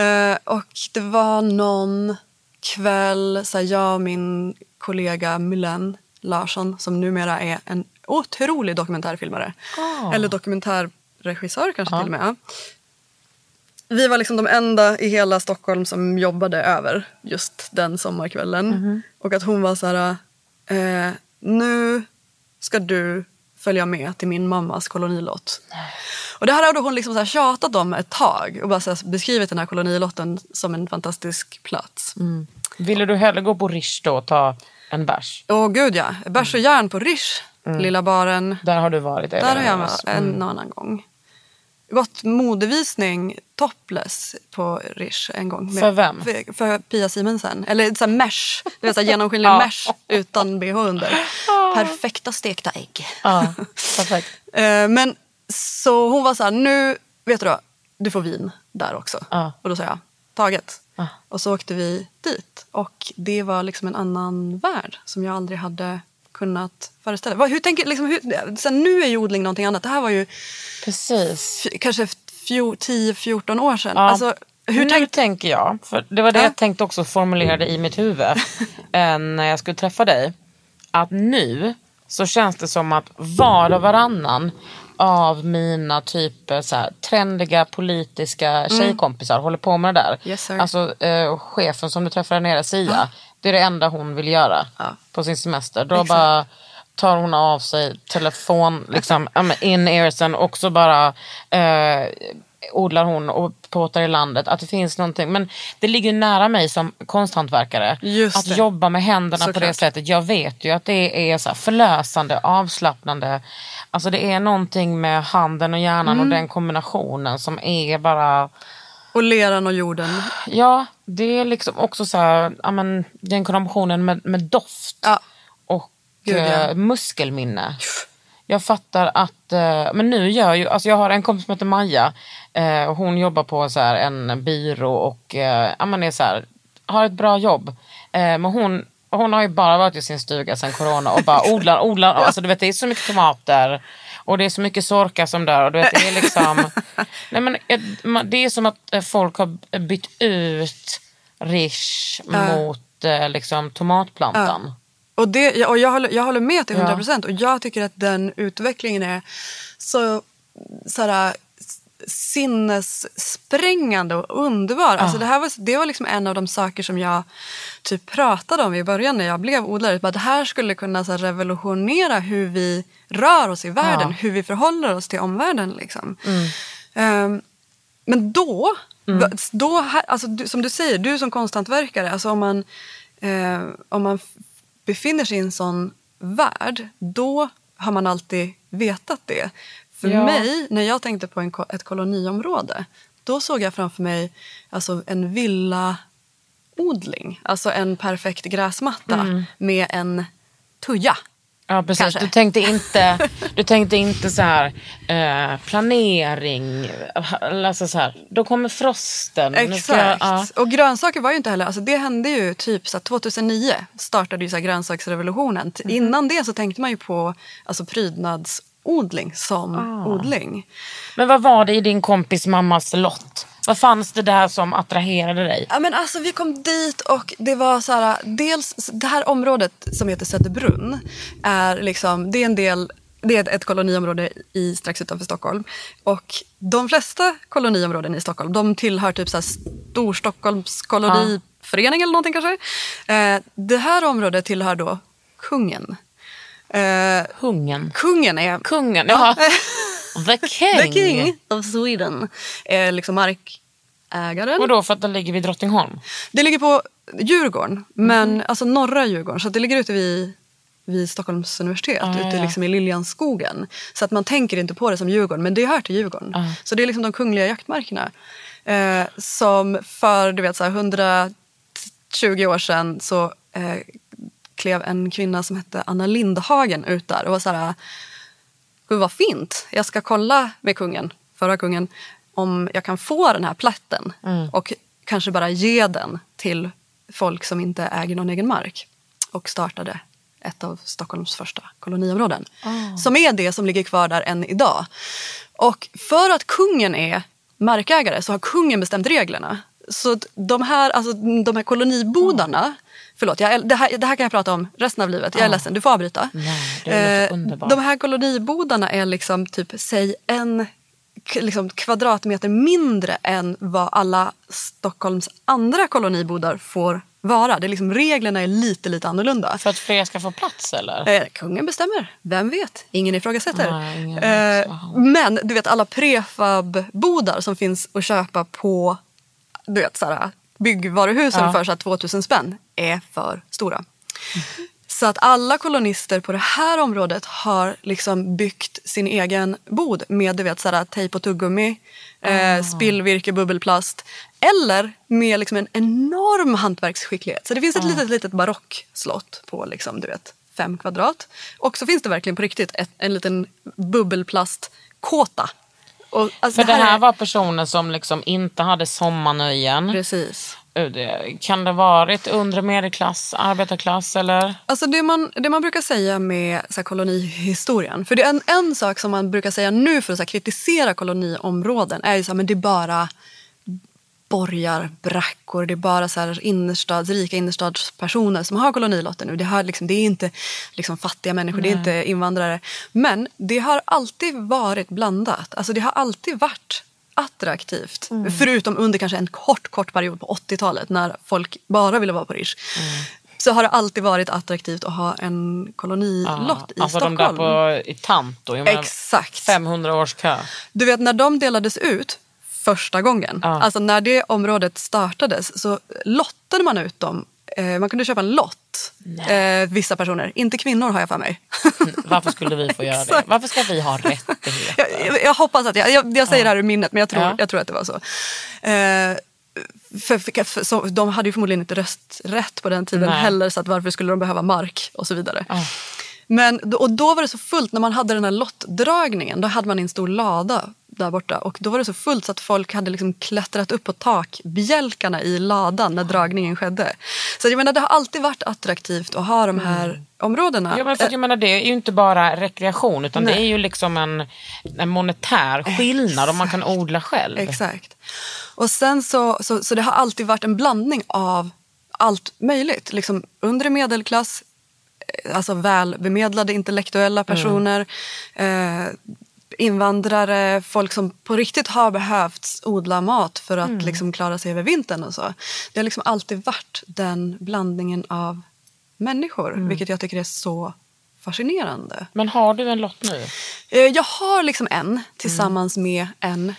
Eh, och det var någon kväll, så här, jag och min kollega Mylen Larsson som numera är en otrolig dokumentärfilmare. Eller dokumentärregissör kanske till och med. Vi var liksom de enda i hela Stockholm som jobbade över just den sommarkvällen. Och att hon var så här, eh, nu ska du följa med till min mammas kolonilott. Och det här hade hon liksom så här tjatat om ett tag och bara så beskrivit den här kolonilotten som en fantastisk plats. Ville du hellre gå på Rish då och ta en bärs? Åh gud ja, bärs och järn på Rish, lilla baren. Där har du varit? Där har jag varit en annan gång. Gått modevisning topless på Rish en gång. För vem? För, för Pia Simonsen. Eller så här mesh. Det så här genomskinlig Ja. mesh utan bh under. Perfekta stekta ägg. Ja, perfekt. Eh, Men så hon var så här, nu vet du då, du får vin där också. Ja. Och då sa jag, taget. Ja. Och så åkte vi dit. Och det var liksom en annan värld som jag aldrig hade kunnat föreställa Hur tänker, liksom, hur, sen nu är ju odling någonting annat. Det här var ju Precis. kanske 10-14 år sedan. Ja. Alltså, hur nu tänk, tänker jag, för det var det Ja. jag tänkte också formulerade i mitt huvud eh, när jag skulle träffa dig. Att nu så känns det som att var och varannan av mina typer så här, trendiga politiska tjejkompisar håller på med det där. Mm. Yes, alltså eh, chefen som du träffade nere, Sia, det är det enda hon vill göra Ja. på sin semester. Då Exakt. bara tar hon av sig telefon, liksom, ja, men in-earsen och så bara eh, odlar hon och påtar i landet att det finns någonting. Men det ligger nära mig som konsthantverkare Just att det. jobba med händerna på det Såklart. sättet. Jag vet ju att det är så förlösande, avslappnande. Alltså det är någonting med handen och hjärnan Mm. och den kombinationen som är bara och leran och jorden. Ja, det är liksom också så här, ja, men, den kombinationen med, med doft Ja. Gud, ja. eh, muskelminne. Jag fattar att, eh, men nu gör ju, alltså jag har en kompis som heter Maja. Eh, och hon jobbar på så här en byrå och ja, men är så här, har ett bra jobb. Men hon, hon har ju bara varit i sin stuga sedan corona och bara odlar, odlar. Alltså du vet det är så mycket tomater. Och det är så mycket sorkar som dör. Och du vet, det, är liksom, nej men, man- det är som att folk har bytt ut rish mot liksom, tomatplantan. Och, det, ja, och jag, håller, jag håller med till Ja. 100 procent. Och jag tycker att den utvecklingen är så, så här, sinnessprängande och underbar. Alltså det, här var, det var liksom en av de saker som jag typ pratade om i början när jag blev odlare. Bara, det här skulle kunna så här, revolutionera hur vi rör oss i världen. Ja. Hur vi förhåller oss till omvärlden. Liksom. Ehm, men då, då här, alltså, du, som du säger, du som konsthantverkare, alltså om man, eh, om man befinner sig i en sån värld, då har man alltid vetat det. För Ja. mig, när jag tänkte på en, ett koloniområde, då såg jag framför mig alltså, en villaodling. Alltså en perfekt gräsmatta med en tuja. Ja precis, Kanske. du tänkte inte, du tänkte inte så här eh, planering, alltså så här, då kommer frosten. Ska jag- Exakt. ja. Och grönsaker var ju inte heller, alltså det hände ju typ så här, 2009 startade ju så grönsaksrevolutionen. T- Innan det så tänkte man ju på alltså prydnadsodling som odling. Men vad var det i din kompis mammas lott? Vad fanns det där som attraherade dig? Ja, men alltså, vi kom dit och det var så här, dels det här området som heter Söderbrunn är liksom, det är en del det är ett- koloniområde i, strax utanför Stockholm. Och de flesta koloniområden i Stockholm de tillhör typ så här Storstockholms koloniförening eller någonting kanske. Eh, det här området tillhör då kungen. Eh, Hungen. kungen är Kungen, ja. The king. the king of Sweden. Är liksom markägaren. Och då för att det ligger vid Drottningholm? Det ligger på Djurgården, men alltså norra Djurgården. Så att det ligger ute vid, vid Stockholms universitet, Ah, ute ja. liksom i Liljanskogen. Så att man tänker inte på det som Djurgården, men det hör till Djurgården. Ah. Så det är liksom de kungliga jaktmarkerna. Eh, som för du vet, så här, 120 år sedan så eh, klev en kvinna som hette Anna Lindhagen ut där och var så här Gud vad fint, jag ska kolla med kungen, förra kungen, om jag kan få den här plätten och kanske bara ge den till folk som inte äger någon egen mark. Och startade ett av Stockholms första koloniområden. Som är det som ligger kvar där än idag. Och för att kungen är markägare så har kungen bestämt reglerna. Så de här, alltså, de här kolonibodarna, förlåt, jag, det, här, det här kan jag prata om resten av livet. Jag är ledsen, du får avbryta. Nej, det Eh. De här kolonibodarna är liksom typ, säg en liksom, kvadratmeter mindre än vad alla Stockholms andra kolonibodar får vara. Det är liksom, reglerna är lite, lite annorlunda. För att fler ska få plats eller? Eh, kungen bestämmer. Vem vet? Ingen ifrågasätter. Nej, ingen vet. eh, men du vet alla prefab-bodar som finns att köpa på du vet, såhär, byggvaruhusen Ja. för så här 2000 spänn är för stora. Så att alla kolonister på det här området har liksom byggt sin egen bod med du vet, såhär, tejp och tuggummi, eh, spillvirke, bubbelplast. Eller med liksom en enorm hantverksskicklighet. Så det finns ett litet, litet barockslott på liksom, du vet, fem kvadrat. Och så finns det verkligen på riktigt ett, en liten bubbelplastkåta. Och, alltså, För det här är- var personer som liksom inte hade sommarnöjen. Precis. Eh, det- Kan det varit undre medelklass, arbetarklass eller? Alltså det man, det man brukar säga med så här, kolonihistorien, för det är en, en sak som man brukar säga nu för att så här, kritisera koloniområden är ju så här, men det är bara borgar, brackor, det är bara så här innerstads, rika innerstadspersoner som har kolonilotter nu. Det, har liksom, det är inte liksom fattiga människor, det är inte invandrare. Men det har alltid varit blandat. Alltså det har alltid varit attraktivt. Förutom under kanske en kort, kort period på 80-talet när folk bara ville vara på Rish. Så har det alltid varit attraktivt att ha en kolonilott i alltså Stockholm. de där på, i Tanto. Exakt. 500 års kö. Du vet när de delades ut första gången, Ja. alltså när det området startades så lottade man ut dem. Eh, man kunde köpa en lott, eh, vissa personer. Inte kvinnor har jag för mig. Varför skulle vi få göra det? Varför ska vi ha rättigheter? jag, jag, jag hoppas att jag, jag, jag säger det här ur minnet men jag tror, Ja. jag tror att det var så. Eh, för, för, för, så. De hade ju förmodligen inte rösträtt på den tiden Nej. heller så att varför skulle de behöva mark och så vidare. Men, då- och då var det så fullt när man hade den här lottdragningen. Då hade man en stor lada där borta och då var det så fullt så att folk hade liksom klättrat upp på takbjälkarna i ladan när dragningen skedde. Så jag menar det har alltid varit attraktivt att ha de här områdena. Ja, men för jag menar, det är ju inte bara rekreation utan det Nej. är ju liksom en, en monetär skillnad om man kan odla själv. Exakt. Och sen så, så, så det har alltid varit en blandning av allt möjligt. Liksom undre medelklass, eh, alltså välbemedlade intellektuella personer, eh, invandrare, folk som på riktigt har behövt odla mat för att liksom klara sig över vintern och så. Det har liksom alltid varit den blandningen av människor, vilket jag tycker är så fascinerande. Men har du en lott nu? Eh, Jag har liksom en tillsammans med en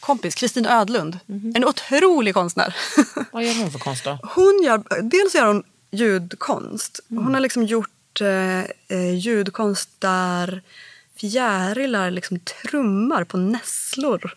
kompis, Kristin Ödlund. En otrolig konstnär. Vad gör hon för konst då? Hon gör, dels gör hon ljudkonst. Hon har liksom gjort eh, eh, ljudkonst där fjärilar liksom trummar på nässlor.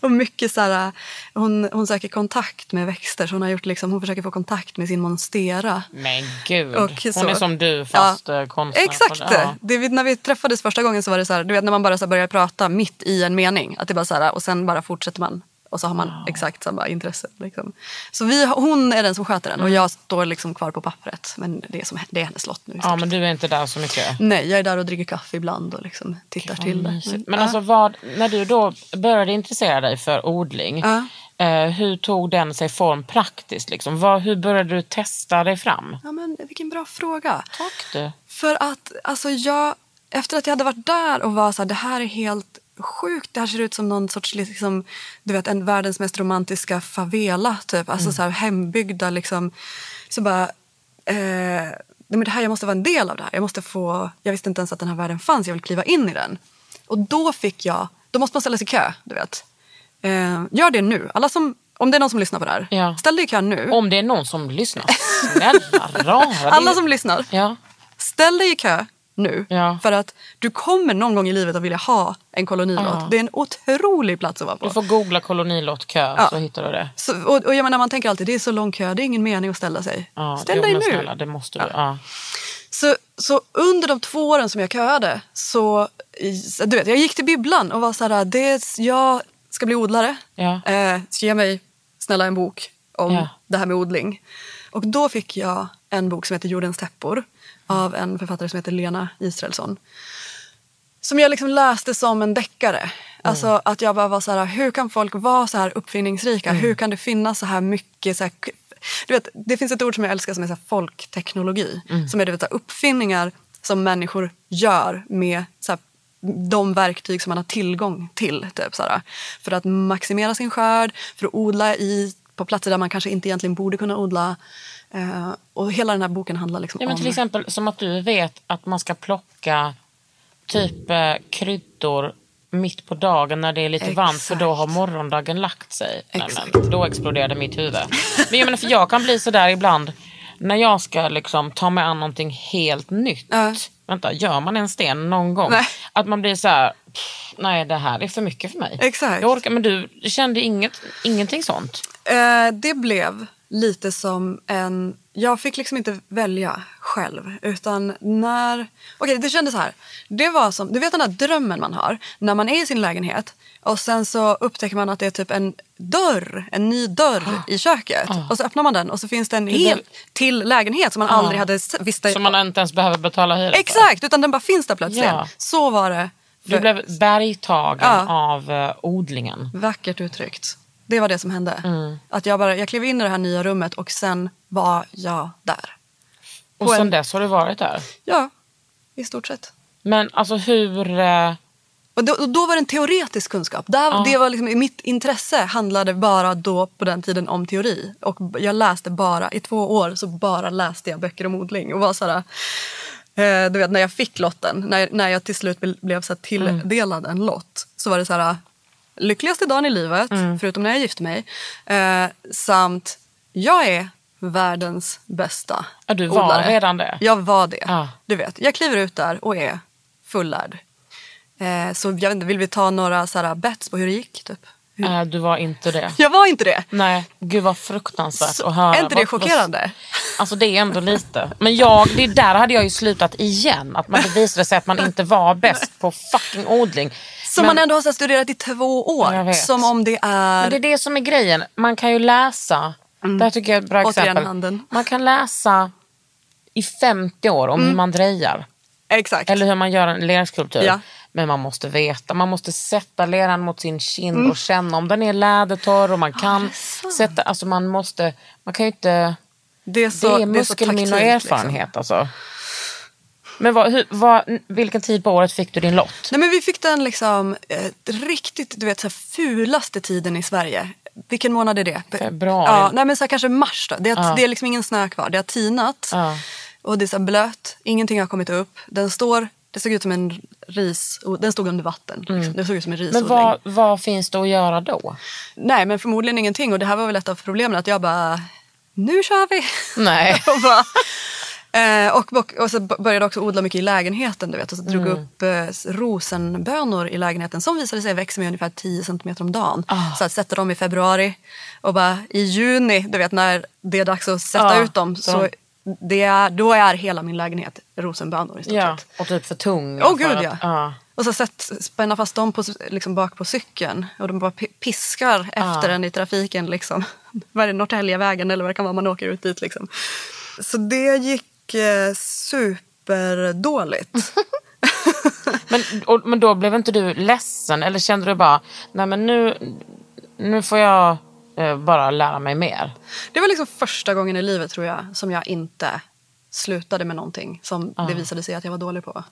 Och mycket så här, hon, hon söker kontakt med växter så hon, har gjort liksom, hon försöker få kontakt med sin monstera. Men gud. Och hon så. är som du fast Ja. ja. konstnär. Exakt! Ja. Det, när vi träffades första gången så var det så här, du vet när man bara så börjar prata mitt i en mening. Att det bara så här, och sen bara fortsätter man. Och så har man exakt samma intresse. Liksom. Så vi, hon är den som sköter den och jag står liksom kvar på pappret. Men det är, som, det är hennes lott nu. ja, men du är inte där så mycket. Nej, jag är där och dricker kaffe ibland och liksom tittar till det. Men ja. alltså vad, när du då började intressera dig för odling, Ja. eh, hur tog den sig form praktiskt? Liksom? Vad, hur började du testa dig fram? ja, men vilken bra fråga. Tack du. För att alltså jag, efter att jag hade varit där och var så här, det här är helt sjukt. Det här ser ut som någon sorts, liksom, du vet, en världens mest romantiska favela. Typ. Alltså så här hembyggda liksom. Så bara, eh, men det här, jag måste vara en del av det här. Jag, måste få, jag visste inte ens att den här världen fanns. Jag vill kliva in i den. Och då fick jag, då måste man ställa sig i kö. Du vet. Eh, gör det nu. Alla som, om det är någon som lyssnar på det här, Ja. ställ dig i kö nu. Om det är någon som lyssnar, snälla rara. Alla som lyssnar, Ja. Ställ dig i kö nu. Ja. För att du kommer någon gång i livet att vilja ha en kolonilott. Ja. Det är en otrolig plats att vara på. Du får googla kolonilottkö Ja. så hittar du det. Så, och, och jag menar, man tänker alltid det är så lång kö, det är ingen mening att ställa sig. Ja, Ställ jo, dig nu. Snälla, det måste du. Så, så under de två åren som jag köade så, du vet, jag gick till bibblan och var så här, det, jag ska bli odlare. Eh, ge mig snälla en bok om det här med odling. Och då fick jag en bok som heter Jordens täppor av en författare som heter Lena Israelsson. Som jag liksom läste som en deckare. Alltså att jag bara var så här, hur kan folk vara så här uppfinningsrika? Hur kan det finnas så här mycket så här, du vet, det finns ett ord som jag älskar som är så folkteknologi. Som är du vet, så här, uppfinningar som människor gör med så här, de verktyg som man har tillgång till. Typ, så här, för att maximera sin skörd, för att odla i på platser där man kanske inte egentligen borde kunna odla. Eh, och hela den här boken handlar liksom Ja, men om... till exempel som att du vet att man ska plocka typ eh, kryddor mitt på dagen när det är lite varmt för då har morgondagen lagt sig. Nej, Exakt. men, då exploderade mitt huvud. Men jag menar, för jag kan bli sådär ibland när jag ska liksom ta mig an någonting helt nytt. Ja. Vänta, gör man en sten någon gång? Nej. Att man blir så här, "Pff, nej det här är för mycket för mig. Exakt. Jag orkar, men du kände inget, ingenting sånt? Eh, det blev lite som en... Jag fick liksom inte välja själv. Utan när... Okej, det kändes så här. Det var som... Du vet den där drömmen man har när man är i sin lägenhet och sen så upptäcker man att det är typ en dörr, en ny dörr i köket. Och så öppnar man den och så finns det en helt till lägenhet som man aldrig hade visst. Som man inte ens behöver betala hyra för. Exakt, utan den bara finns där plötsligt. Ja. Så var det. Du blev bergtagen Ja. av eh, odlingen. Vackert uttryckt. Det var det som hände. Mm. Att jag, bara, jag klev in i det här nya rummet och sen var jag där. Och På sen en- dess har du varit där. Ja, i stort sett. Men alltså hur... eh, Och då, och då var det en teoretisk kunskap. Där, det var liksom, mitt intresse handlade bara då på den tiden om teori. Och jag läste bara, i två år så bara läste jag böcker om odling. Och var sådär, eh, du vet när jag fick lotten, när, när jag till slut ble- blev så tilldelad en lott. Så var det så här, lyckligaste dagen i livet, förutom när jag gifte mig. Eh, samt, jag är världens bästa Ja, du var odlare. redan det. Jag var det. Ja. Du vet, jag kliver ut där och är fullärd. Eh, så jag vet inte, vill vi ta några så här, bets på hur det gick? Typ? Hur? eh, du var inte det. Jag var inte det. Nej, gud vad fruktansvärt Så, att höra. är inte det chockerande? Alltså det är ändå lite. Men jag, det där hade jag ju slutat igen. Att man visade sig att man inte var bäst på fucking odling. Som man ändå har så studerat i två år. Som om det är... Men det är det som är grejen. Man kan ju läsa, det här tycker jag är ett bra Mm. Återigen exempel. handen. Man kan läsa i 50 år om Mm. hur man drejar. Exakt. Eller hur man gör en lerskulptur. Ja. Men man måste veta, man måste sätta leran mot sin kind Mm. och känna om den är lädertorr och man kan sätta, alltså man måste, man kan ju inte, det är så, det är muskelminne och taktilt, erfarenhet alltså. Men vad, hur, vad, vilken tid på året fick du din lott? Nej, men vi fick den liksom eh, riktigt du vet, så här, fulaste tiden i Sverige. Vilken månad är det? Februari. Ja, nej, men så här, kanske mars då. Det är, Ja. det är liksom ingen snö kvar. Det har tinat. Ja. Och det är så blött. Ingenting har kommit upp. Den står, det såg ut som en ris. Den stod under vatten. Liksom. Det såg ut som en Mm. Men risodling. vad, vad finns det att göra då? Nej men förmodligen ingenting. Och det här var väl ett av problemen. Att jag bara, nu kör vi. Nej. och, bara, eh, och, och, och så började jag också odla mycket i lägenheten. Du vet, och så drog Mm. upp eh, rosenbönor i lägenheten som visade sig växa med ungefär 10 cm om dagen. Ah. Så att sätta dem i februari och bara i juni, du vet när det är dags att sätta Ja, ut dem. Så det är, då är hela min lägenhet rosenbönor i stort Ja, sett. och typ för tung. Åh för gud att- ja. ja. Och så sätt, spänna fast dem på, liksom bak på cykeln och de bara pi- piskar efter en i trafiken. Liksom. Vad är det, Norrtäljevägen eller vad det kan vara man åker ut dit. Liksom. Så det gick eh, superdåligt. Men, och, men då blev inte du ledsen eller kände du bara, nej men nu, nu får jag bara lära mig mer? det var liksom första gången i livet tror jag som jag inte slutade med någonting som det visade sig att jag var dålig på.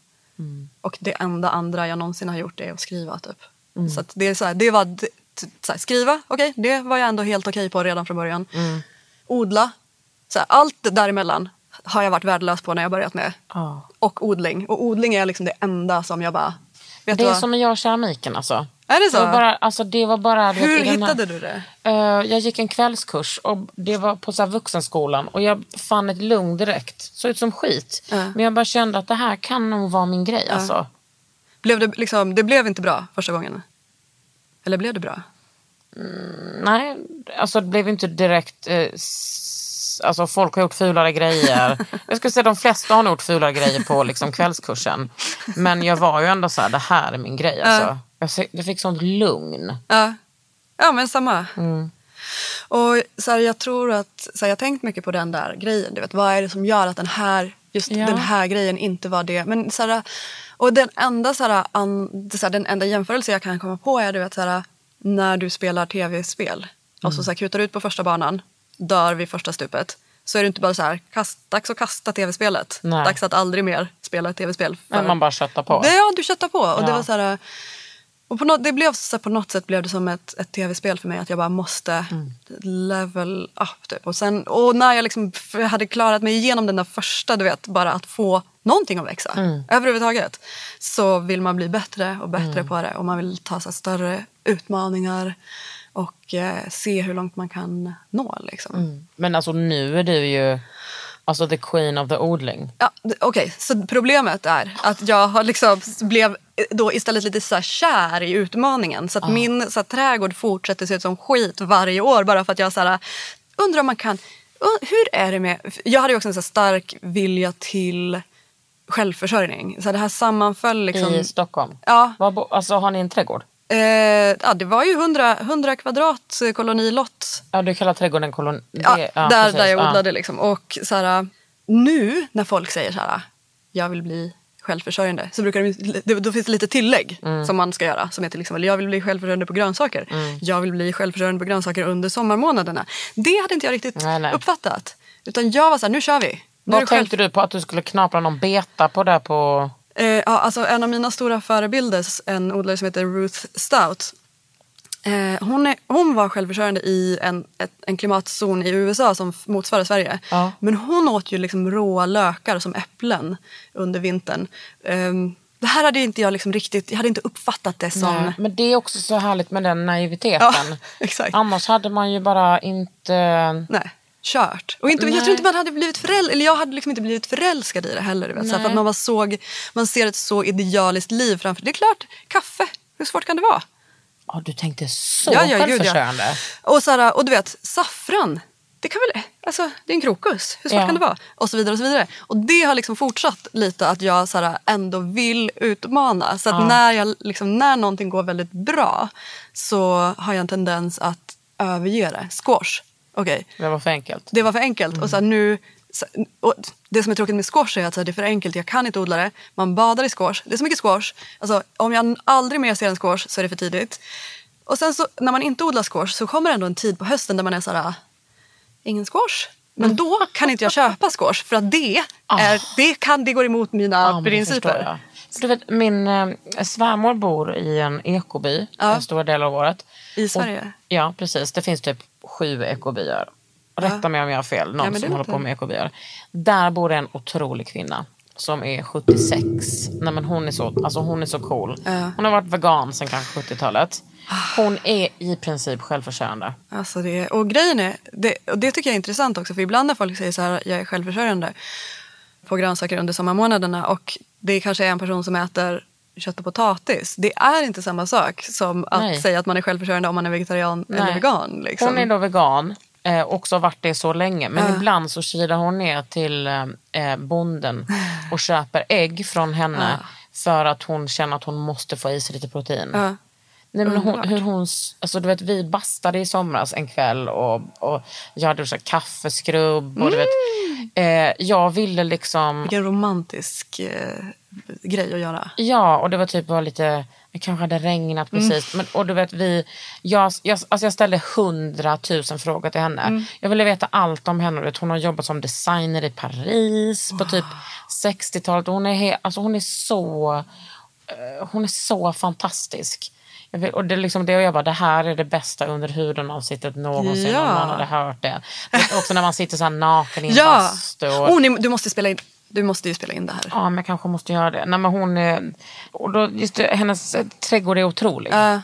Och det enda andra jag någonsin har gjort är att skriva. Typ. Så att det, är så här, det var så här, skriva, okej, det var jag ändå helt okej på redan från början. Odla, så här, allt däremellan har jag varit värdelös på när jag börjat med. Ja. Och odling. Och odling är liksom det enda som jag bara... Vet Det är vad? som jag och keramiken alltså. Är det så? Det var bara, alltså, det var bara, vet, Hur i den här- hittade du det? Eh, jag gick en kvällskurs och det var på så här vuxenskolan och jag fann ett lugn direkt. Såg ut som skit. Ja. Men jag bara kände att det här kan nog vara min grej. Alltså. Blev det, liksom, det blev inte bra första gången? Eller blev det bra? Nej, alltså det blev inte direkt... Eh, alltså folk har gjort fulare grejer. Jag skulle säga de flesta har nog gjort fulare grejer på liksom, kvällskursen. Men jag var ju ändå så här, det här är min grej. Alltså. Jag, se- jag fick sånt lugn. Ja, ja men samma. Mm. Och så här, jag tror att, så här, jag har tänkt mycket på den där grejen. Du vet, vad är det som gör att den här, just Ja. den här grejen inte var det? Men, så här, och den enda, så här, an, så den enda jämförelse jag kan komma på är du vet, så när du spelar tv-spel och Mm. så, så här, kutar ut på första banan, dör vid första stupet. Så är det inte bara så här, kast, dags att kasta tv-spelet. Nej. Dags att aldrig mer spela ett tv-spel. Men man bara köttar på. Det, ja, du köttar på. Och det Ja. var så här, Och på något, det blev så på något sätt blev det som ett, ett tv-spel för mig. Att jag bara måste level up. Typ. Och, sen, och när jag liksom hade klarat mig igenom den där första, du vet, bara att få någonting att växa. Överhuvudtaget. Så vill man bli bättre och bättre på det. Och man vill ta sig större utmaningar. Och eh, se hur långt man kan nå. Liksom. Men alltså nu är du ju alltså the queen of the odling. Ja, Okej, så problemet är att jag har liksom blev då istället lite så kär i utmaningen. Så att min så här, trädgård fortsätter se ut som skit varje år bara för att jag så här, undrar om man kan... Hur är det med... Jag hade ju också en så stark vilja till självförsörjning. Så det här sammanföll liksom... I Stockholm. Ja. Var alltså har ni en trädgård? Eh, ja, det var ju 100, 100 kvadrat eh, kolonilott Ja, du kallar trädgården kolon... Ja, det- där, precis, där jag ja. odlade. Liksom. Och så här, nu när folk säger så här, jag vill bli självförsörjande. Så brukar de, det- då finns det lite tillägg Mm. som man ska göra. Som till exempel, jag vill bli självförsörjande på grönsaker. Jag vill bli självförsörjande på grönsaker under sommarmånaderna. Det hade inte jag riktigt Nej, nej. uppfattat. Utan jag var så här, nu kör vi. Nu Vad det själv- tänkte du på? Att du skulle knapra någon beta på där på... Eh, ja, alltså en av mina stora förebilder, en odlare som heter Ruth Stout. Eh, hon, är, hon var självförsörjande i en, ett, en klimatzon i USA som motsvarar Sverige. Ja. Men hon åt ju liksom råa lökar som äpplen under vintern. Ehm, det här hade inte jag liksom riktigt, jag hade inte uppfattat det som... Nej, Men det är också så härligt med den naiviteten. Ja, exakt. Annars hade man ju bara inte... Nej, kört. Och inte, jag tror inte man hade blivit förälskad, eller jag hade liksom inte blivit förälskad i det heller. Du vet, så här, för att man, var såg, man ser ett så idealiskt liv framför Det är klart, kaffe, hur svårt kan det vara? Ja, du tänkte så Ja, ja, gud, ja. självförsörjande. Och, så här, och du vet, saffran. Det, kan väl, alltså, det är en krokus. Hur svårt Ja. kan det vara? Och så vidare. Och så vidare. Och det har liksom fortsatt lite att jag så här, ändå vill utmana. Så att när, jag, liksom, när någonting går väldigt bra så har jag en tendens att överge det. Squash. Okej, Det var för enkelt. det var för enkelt. Och så här, nu, och det som är tråkigt med squash är att så här, det är för enkelt. Jag kan inte odla det. Man badar i squash. Det är så mycket squash. Alltså, om jag aldrig mer ser en squash så är det för tidigt. Och sen så, när man inte odlar squash så kommer ändå en tid på hösten där man är så här, ingen squash. Men då kan inte jag köpa squash för att det, är, det, kan, det går emot mina förstår principer. Du vet, min eh, svärmor bor i en ekoby Ja. en stor del av året. I Sverige? Och, ja, precis. Det finns typ sju ekobyar. Rätta mig om jag har fel, någon Ja, som håller på med ekobyar. Där bor en otrolig kvinna som är 76. Nej, men hon, är så, alltså hon är så cool. Hon har varit vegan sedan kanske 70-talet. Hon är i princip självförsörjande. Alltså det, och grejen är, det, och det tycker jag är intressant också för ibland när folk säger så här, jag är självförsörjande på grönsaker under sommarmånaderna och det kanske är en person som äter kött och potatis. Det är inte samma sak som att Nej. säga att man är självförsörjande om man är vegetarian eller Nej. vegan. Liksom. Hon är då vegan. Eh, också varit det så länge. Men Ja. ibland så kilar hon ner till eh, eh, bonden och köper ägg från henne. För att hon känner att hon måste få i sig lite protein. Ja. Nej, men hon, hur hon, alltså, du vet, vi bastade i somras en kväll och, och jag hade så kaffeskrubb. Och, du vet, eh, jag ville liksom... Vilken romantisk eh, grej att göra. Ja, och det var typ bara lite, det kanske hade regnat precis. Men, och du vet, vi, jag, jag, alltså jag ställde hundratusen frågor till henne. Jag ville veta allt om henne. Vet, hon har jobbat som designer i Paris på typ 60-talet. Och Hon är, he, alltså hon är så eh, hon är så fantastisk. Jag vill, och det, är liksom det och jag bara, det här är det bästa under huden avsnittet någonsin. Ja. Om någon hade hört det. Du vet, också när man sitter så här naken i en Ja! bastu. Och, Oh, ni, du, måste spela in, du måste ju spela in det här. Ja, men jag kanske måste göra det. Nej, men hon och då, just det, hennes eh, trädgård är otrolig. Ja.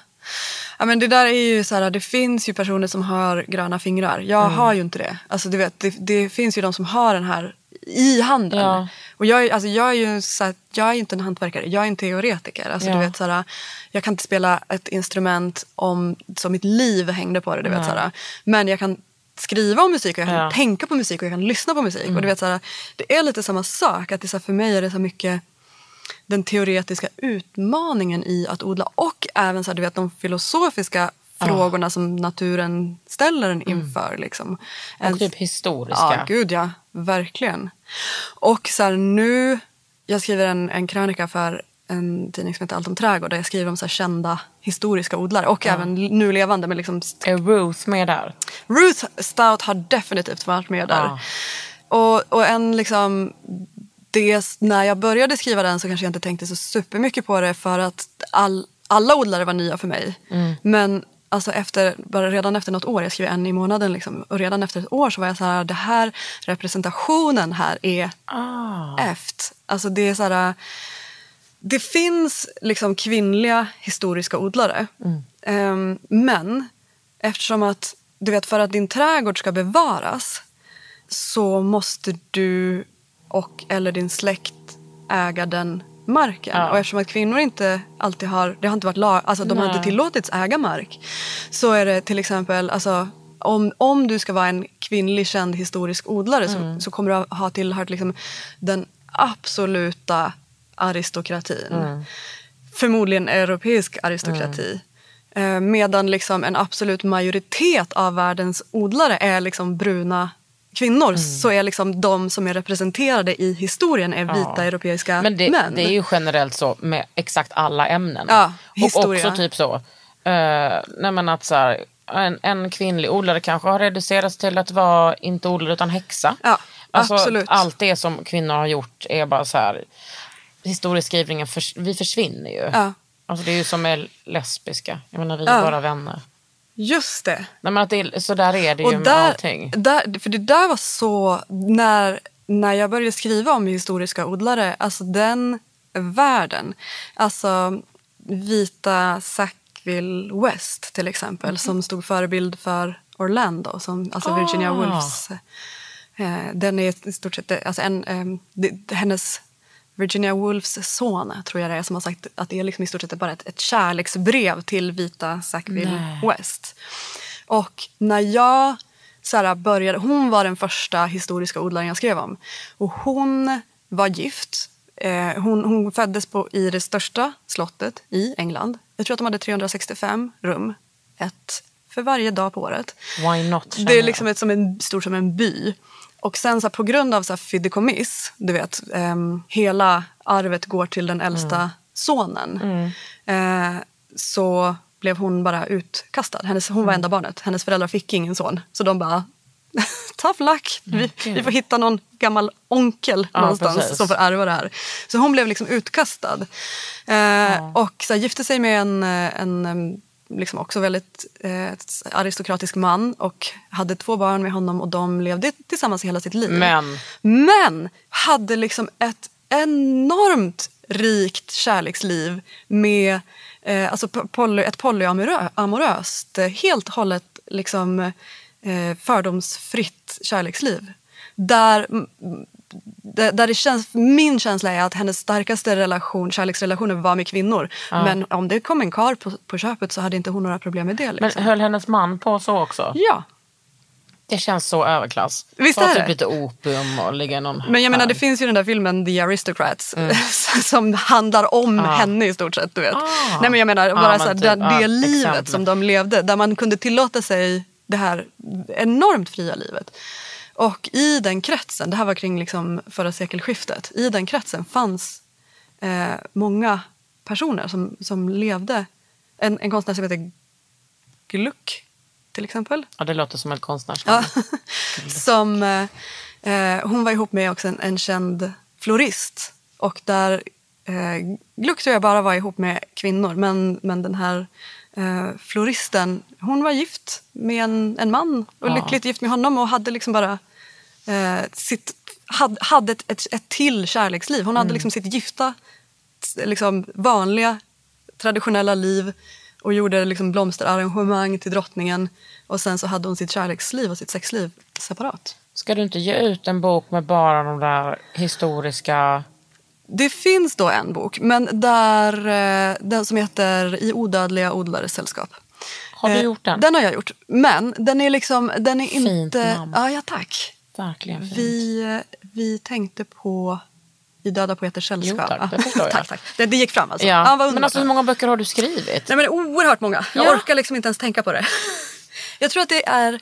Ja, men det där är ju så här, det finns ju personer som har gröna fingrar. Jag Mm. har ju inte det. Alltså, du vet, det. Det finns ju de som har den här i handen. Ja. Och jag, alltså, jag är ju så här, jag är inte en hantverkare, jag är en teoretiker. Alltså, Ja. du vet, så här, jag kan inte spela ett instrument om som mitt liv hängde på det. Du vet, så här, men jag kan skriva om musik och jag kan Ja. Mm. tänka på musik och jag kan lyssna på musik. Och du vet, så här, det är lite samma sak. Att det, så här, för mig är det så mycket den teoretiska utmaningen i att odla och även så här, du vet, de filosofiska frågorna som naturen ställer en inför. Liksom. Mm. Och En- typ historiska. Ja, gud ja. Verkligen. Och så nu, jag skriver en, en krönika för en tidning som heter Allt om trädgård där jag skriver om så här, kända historiska odlare och även nu levande. Men liksom, Är Ruth med där? Ruth Stout har definitivt varit med där. Ja. Och, och en liksom, det, när jag började skriva den så kanske jag inte tänkte så supermycket på det för att all, alla odlare var nya för mig. Mm. Men alltså efter, bara redan efter något år, jag skrev en i månaden, liksom, och redan efter ett år så var jag så här, det här representationen här är Ah. eft. Alltså det är så här, det finns liksom kvinnliga historiska odlare. Ehm, men eftersom att, du vet, för att din trädgård ska bevaras så måste du och eller din släkt äga den marken. Ja. Och eftersom att kvinnor inte alltid har, det har inte varit lag, alltså de har Nej. inte tillåtits äga mark. Så är det till exempel, alltså, om, om du ska vara en kvinnlig känd historisk odlare så, så kommer du ha tillhört liksom den absoluta aristokratin. Förmodligen europeisk aristokrati. Eh, Medan liksom en absolut majoritet av världens odlare är liksom bruna kvinnor så är liksom de som är representerade i historien är vita Ja. europeiska Men det, män. det är ju generellt så med exakt alla ämnen. Ja, och också typ så. Uh, nej att så här, en, en kvinnlig odlare kanske har reducerats till att vara inte odlare utan häxa. Ja, alltså, absolut. Allt det som kvinnor har gjort är bara så här. Historieskrivningen, förs- vi försvinner ju. Ja. Alltså det är ju som med lesbiska. Jag menar vi är Ja. bara vänner. Just det. Nej, men att det så där är det ju Och med där, allting. där, för det där var så, när, när jag började skriva om historiska odlare, alltså den världen, alltså vita Sackville West till exempel, Mhm. som stod förebild för Orlando, som, alltså Virginia Ah. Woolfs. Eh, den är i stort sett, alltså en, eh, det, hennes Virginia Woolfs son tror jag det är som har sagt att det är liksom i stort sett bara ett, ett kärleksbrev till vita Sackville. West. Och när jag så här, började, hon var den första historiska odlaren jag skrev om. Och hon var gift. Eh, hon, hon föddes på, i det största slottet i England. Jag tror att de hade 365 rum. Ett för varje dag på året. Why not? Det är liksom ett, som en, stort som en by. Och sen så här, på grund av så här, fideikommiss, du vet, ehm, hela arvet går till den äldsta Mm. sonen. Eh, så blev hon bara utkastad. Hennes, hon var Mm. enda barnet. Hennes föräldrar fick ingen son. Så de bara, tough luck. Vi, Gud. vi får hitta någon gammal onkel Ja, någonstans precis. som får ärva det här. Så hon blev liksom utkastad. Eh, Och så här, gifte sig med en, eh, en em, liksom också väldigt eh, aristokratisk man och hade två barn med honom och de levde tillsammans hela sitt liv. Men Men hade liksom ett enormt rikt kärleksliv med eh, alltså po- poly, ett polyamoröst, eh, helt och hållet liksom, eh, fördomsfritt kärleksliv. Där, där, det känns, min känsla är att hennes starkaste relation, kärleksrelationer var med kvinnor. Men om det kom en kar på, på köpet så hade inte hon några problem med det. Men Liksom. höll hennes man på så också? Ja. Det känns så överklass. Visst är typ det? lite opium och ligga någon Men jag menar det finns ju den där filmen The Aristocrats som handlar om henne i stort sett. Du vet. Ah. Nej men jag menar Ja, bara men så här, typ, det, ja, det livet exempel. som de levde där man kunde tillåta sig det här enormt fria livet. Och i den kretsen, det här var kring liksom förra sekelskiftet, i den kretsen fanns eh, många personer som, som levde. En, en konstnär som heter Gluck till exempel. Ja, det låter som ett konstnärsnamn. Ja. som, eh, eh, hon var ihop med också en, en känd florist. Och där eh, Gluck tror jag bara var ihop med kvinnor. Men, men den här eh, floristen, hon var gift med en, en man. Och Ja. lyckligt gift med honom och hade liksom bara eh, sitt, hade, hade ett, ett, ett till kärleksliv. Hon hade liksom sitt gifta, liksom vanliga, traditionella liv och gjorde liksom blomsterarrangemang till drottningen. Och sen så hade hon sitt kärleksliv och sitt sexliv separat. Ska du inte ge ut en bok med bara de där historiska... Det finns då en bok, men där, eh, den som heter I odödliga odlares sällskap. Har du Eh, gjort den? Den har jag gjort. Men den är liksom, den är Fint inte... namn. Ja, ja, tack. Verkligen fint. Vi, vi tänkte på I döda poeters sällskap. Jo, tack, det Ja. förstår jag. tack, tack. Det, det gick fram alltså. Ja. vad men alltså hur många böcker har du skrivit? Nej men oerhört många. Jag Ja. orkar liksom inte ens tänka på det. Jag tror att det är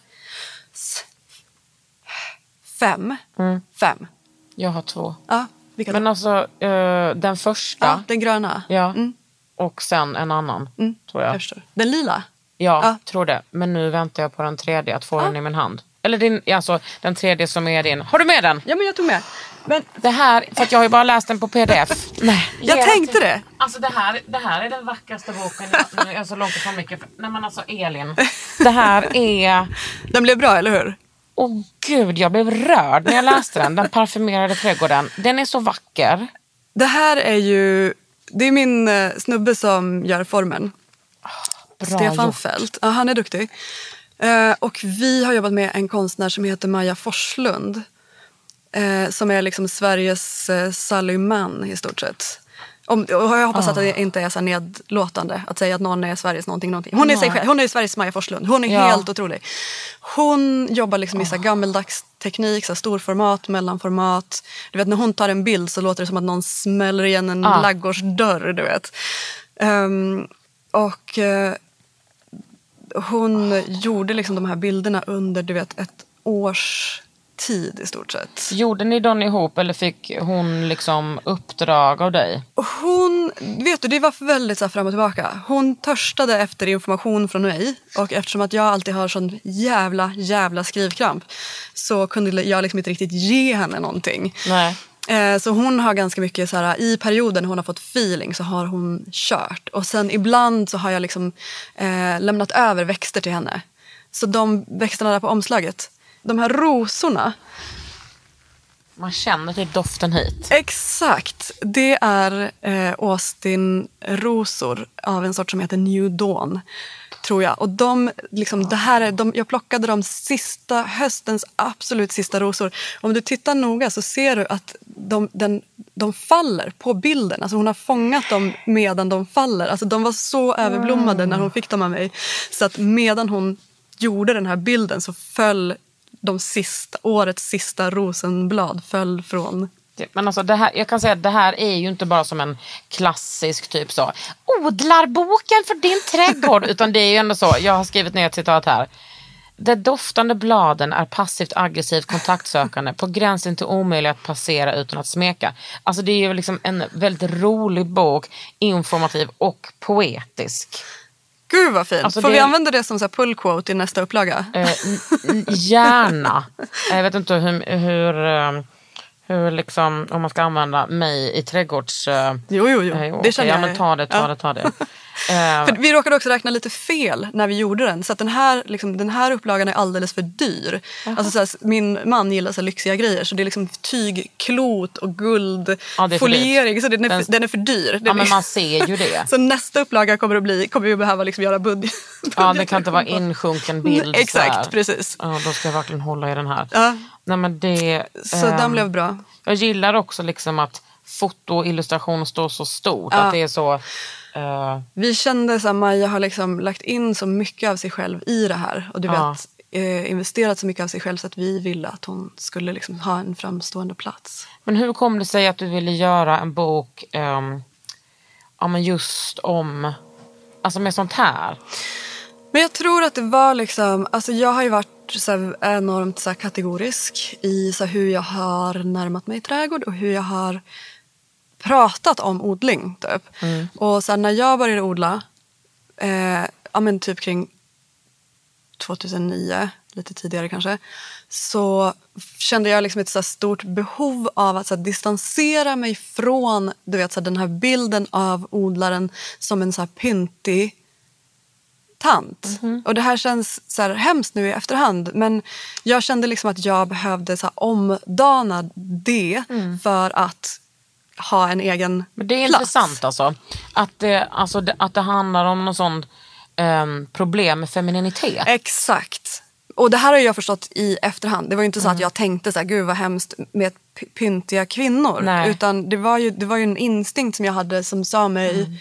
fem. Mm. Fem. Jag har två. Ja, vilka Men då? alltså eh, den första. ja, den gröna. Ja. Mm. Och sen en annan. Mm. Tror jag. Jag. Den lila. Ja, Ja. tror det. Men nu väntar jag på den tredje, att få den i min hand. Eller din, alltså, den tredje som är din. Har du med den? Ja men jag tog med. Men det här, för jag har ju bara läst den på pdf. Nej, Jag tänkte det. Alltså det här, det här är den vackraste boken. Jag, jag är så långt ifrån mycket. Nej men alltså Elin. Det här är... Den blev bra, eller hur? Åh gud, jag blev rörd när jag läste den. Den parfymerade trädgården. Den är så vacker. Det här är ju... Det är min eh, snubbe som gör formen. Bra Stefan gjort. Fält. Ja, han är duktig. Eh, och vi har jobbat med en konstnär som heter Maja Forslund. Eh, som är liksom Sveriges Sally Mann i stort sett. Om, och jag hoppas att det inte är så nedlåtande att säga att någon är Sveriges någonting. någonting. Hon, är sig själv, hon är Sveriges Maja Forslund. Hon är Ja. helt otrolig. Hon jobbar liksom i så här gammeldags teknik, så storformat, mellanformat. Du vet när hon tar en bild så låter det som att någon smäller igen en Ah. laggårdsdörr. Du vet. Ehm, och eh, hon gjorde liksom de här bilderna under du vet, ett års tid i stort sett. Gjorde ni dem ihop eller fick hon liksom uppdrag av dig? Hon, vet du, det var väldigt så fram och tillbaka. Hon törstade efter information från mig och eftersom att jag alltid har sån jävla, jävla skrivkramp så kunde jag liksom inte riktigt ge henne någonting. Nej. Eh, Så hon har ganska mycket så här, i perioden hon har fått feeling så har hon kört. Och sen ibland så har jag liksom eh, lämnat över växter till henne. Så de växterna där på omslaget, de här rosorna, Man känner typ doften hit. exakt, det är eh, Austin-rosor av en sort som heter New Dawn. Tror jag. Och de, liksom, det här är, de, jag plockade de sista, höstens absolut sista rosor. Om du tittar noga så ser du att de, den, de faller på bilden. Alltså hon har fångat dem medan de faller. Alltså de var så överblommade när hon fick dem av mig. Så att medan hon gjorde den här bilden så föll de sista, årets sista rosenblad föll från Men alltså det här, jag kan säga att det här är ju inte bara som en klassisk typ så odlarboken för din trädgård. utan det är ju ändå så, jag har skrivit ner ett citat här. De doftande bladen är passivt aggressivt kontaktsökande på gränsen till omöjlig att passera utan att smeka. Alltså det är ju liksom en väldigt rolig bok, informativ och poetisk. Gud vad fint! Alltså, Får det- vi använda det som så pull quote i nästa upplaga? Eh, gärna. Jag vet inte hur, hur, eh, hur liksom, om man ska använda mig i trädgårds... eh, Jo, jo, jo. eh, Det okej, känner ja, jag. men ta det, ta Ja. det, ta det. Eh, För vi råkade också räkna lite fel när vi gjorde den. Så att den, här, liksom, den här upplagan är alldeles för dyr. Alltså, så här, min man gillar så här, lyxiga grejer. Så det är liksom tyg, klot och guld, Ja, det är för foliering. Så den är, Den- för, den är för dyr. Den ja, men man ser ju det. Så nästa upplaga kommer, att bli, kommer vi behöva liksom göra budget. Ja, det kan inte vara insjunken bild. Exakt, precis. Ja, då ska jag verkligen hålla i den här. Ja. Nej, men det, Så ehm, den blev bra. Jag gillar också liksom att foto och illustration står så stort. Ja. Att det är så... eh, Vi kände att Maja har liksom lagt in så mycket av sig själv i det här. Och du Ja. vet, eh, investerat så mycket av sig själv så att vi ville att hon skulle liksom ha en framstående plats. Men hur kom det sig att du ville göra en bok ja, men just om, alltså med sånt här? Men jag tror att det var liksom, alltså jag har ju varit så enormt så kategorisk i så hur jag har närmat mig trädgård och hur jag har pratat om odling. Typ. Och så här, när jag började odla, eh, ja men typ kring 2009, lite tidigare kanske, så kände jag liksom ett så stort behov av att så distansera mig från du vet, så den här bilden av odlaren som en så här pyntig tant. Och det här känns så här hemskt nu i efterhand men jag kände liksom att jag behövde så omdana det för att ha en egen Men det är plats. intressant alltså. Att det, alltså att det handlar om någon sån ehm, problem med femininitet. Exakt. Och det här har jag förstått i efterhand. Det var ju inte så Mm. att jag tänkte så här, gud vad hemskt med pyntiga kvinnor. Nej. Utan det var, ju, det var ju en instinkt som jag hade som sa mig Mm.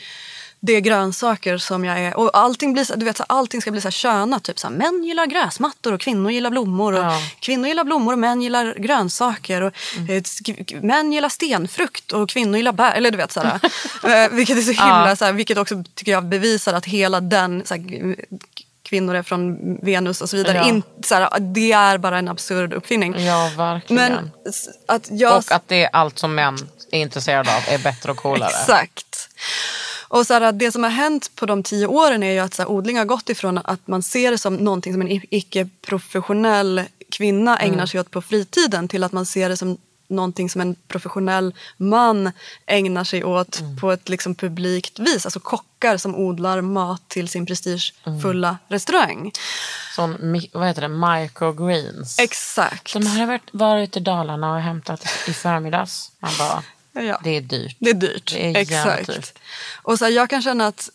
Det är grönsaker som jag är. Och allting, blir, du vet, så allting ska bli så här könat. Typ så här, män gillar gräsmattor och kvinnor gillar blommor. Och Ja. Kvinnor gillar blommor och män gillar grönsaker. Och, Mm. eh, män gillar stenfrukt och kvinnor gillar bär. Eller du vet så här, eh, vilket är så himla, Ja. så här, vilket också tycker jag bevisar att hela den så här, kvinnor är från Venus och så vidare. Ja. In, så här, det är bara en absurd uppfinning. Ja, verkligen. Men att jag... Och att det är allt som män är intresserade av är bättre och coolare. Exakt. Och så här, det som har hänt på de tio åren är ju att så här, odling har gått ifrån att man ser det som någonting som en icke-professionell kvinna Mm. ägnar sig åt på fritiden till att man ser det som någonting som en professionell man ägnar sig åt Mm. på ett liksom publikt vis. Alltså kockar som odlar mat till sin prestigefulla Mm. restaurang. Sån, mi- vad heter det, microgreens. Exakt. De har varit, varit i Dalarna och hämtat i förmiddags. Man bara, Ja. det är dyrt. Det är dyrt. Det är Exakt. dyrt. Och så här, jag kan känna att,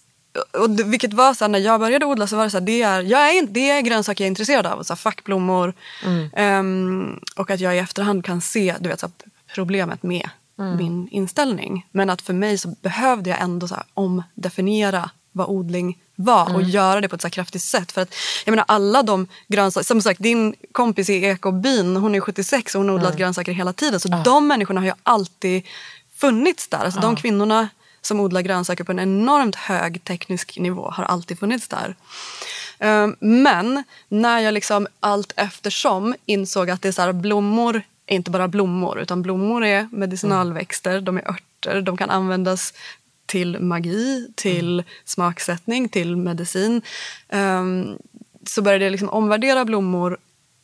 och det, vilket var så här, när jag började odla så var det så här, det är, jag är, det är grönsaker jag är intresserad av. Så här, fackblommor. Mm. Ehm, och att jag i efterhand kan se du vet, så här, problemet med Mm. min inställning. Men att för mig så behövde jag ändå så omdefiniera vad odling var och Mm. göra det på ett så kraftigt sätt. För att jag menar alla de grönsaker, som sagt din kompis i ekobyn, hon är 76 och hon har odlat Mm. grönsaker hela tiden. Så de människorna har ju alltid funnits där. Alltså de kvinnorna som odlar grönsaker på en enormt hög teknisk nivå har alltid funnits där. Ehm, Men när jag liksom allt eftersom insåg att det är så här, blommor är inte bara blommor utan blommor är medicinalväxter, de är örter, de kan användas till magi, till smaksättning, till medicin. Ehm, så började jag liksom omvärdera blommor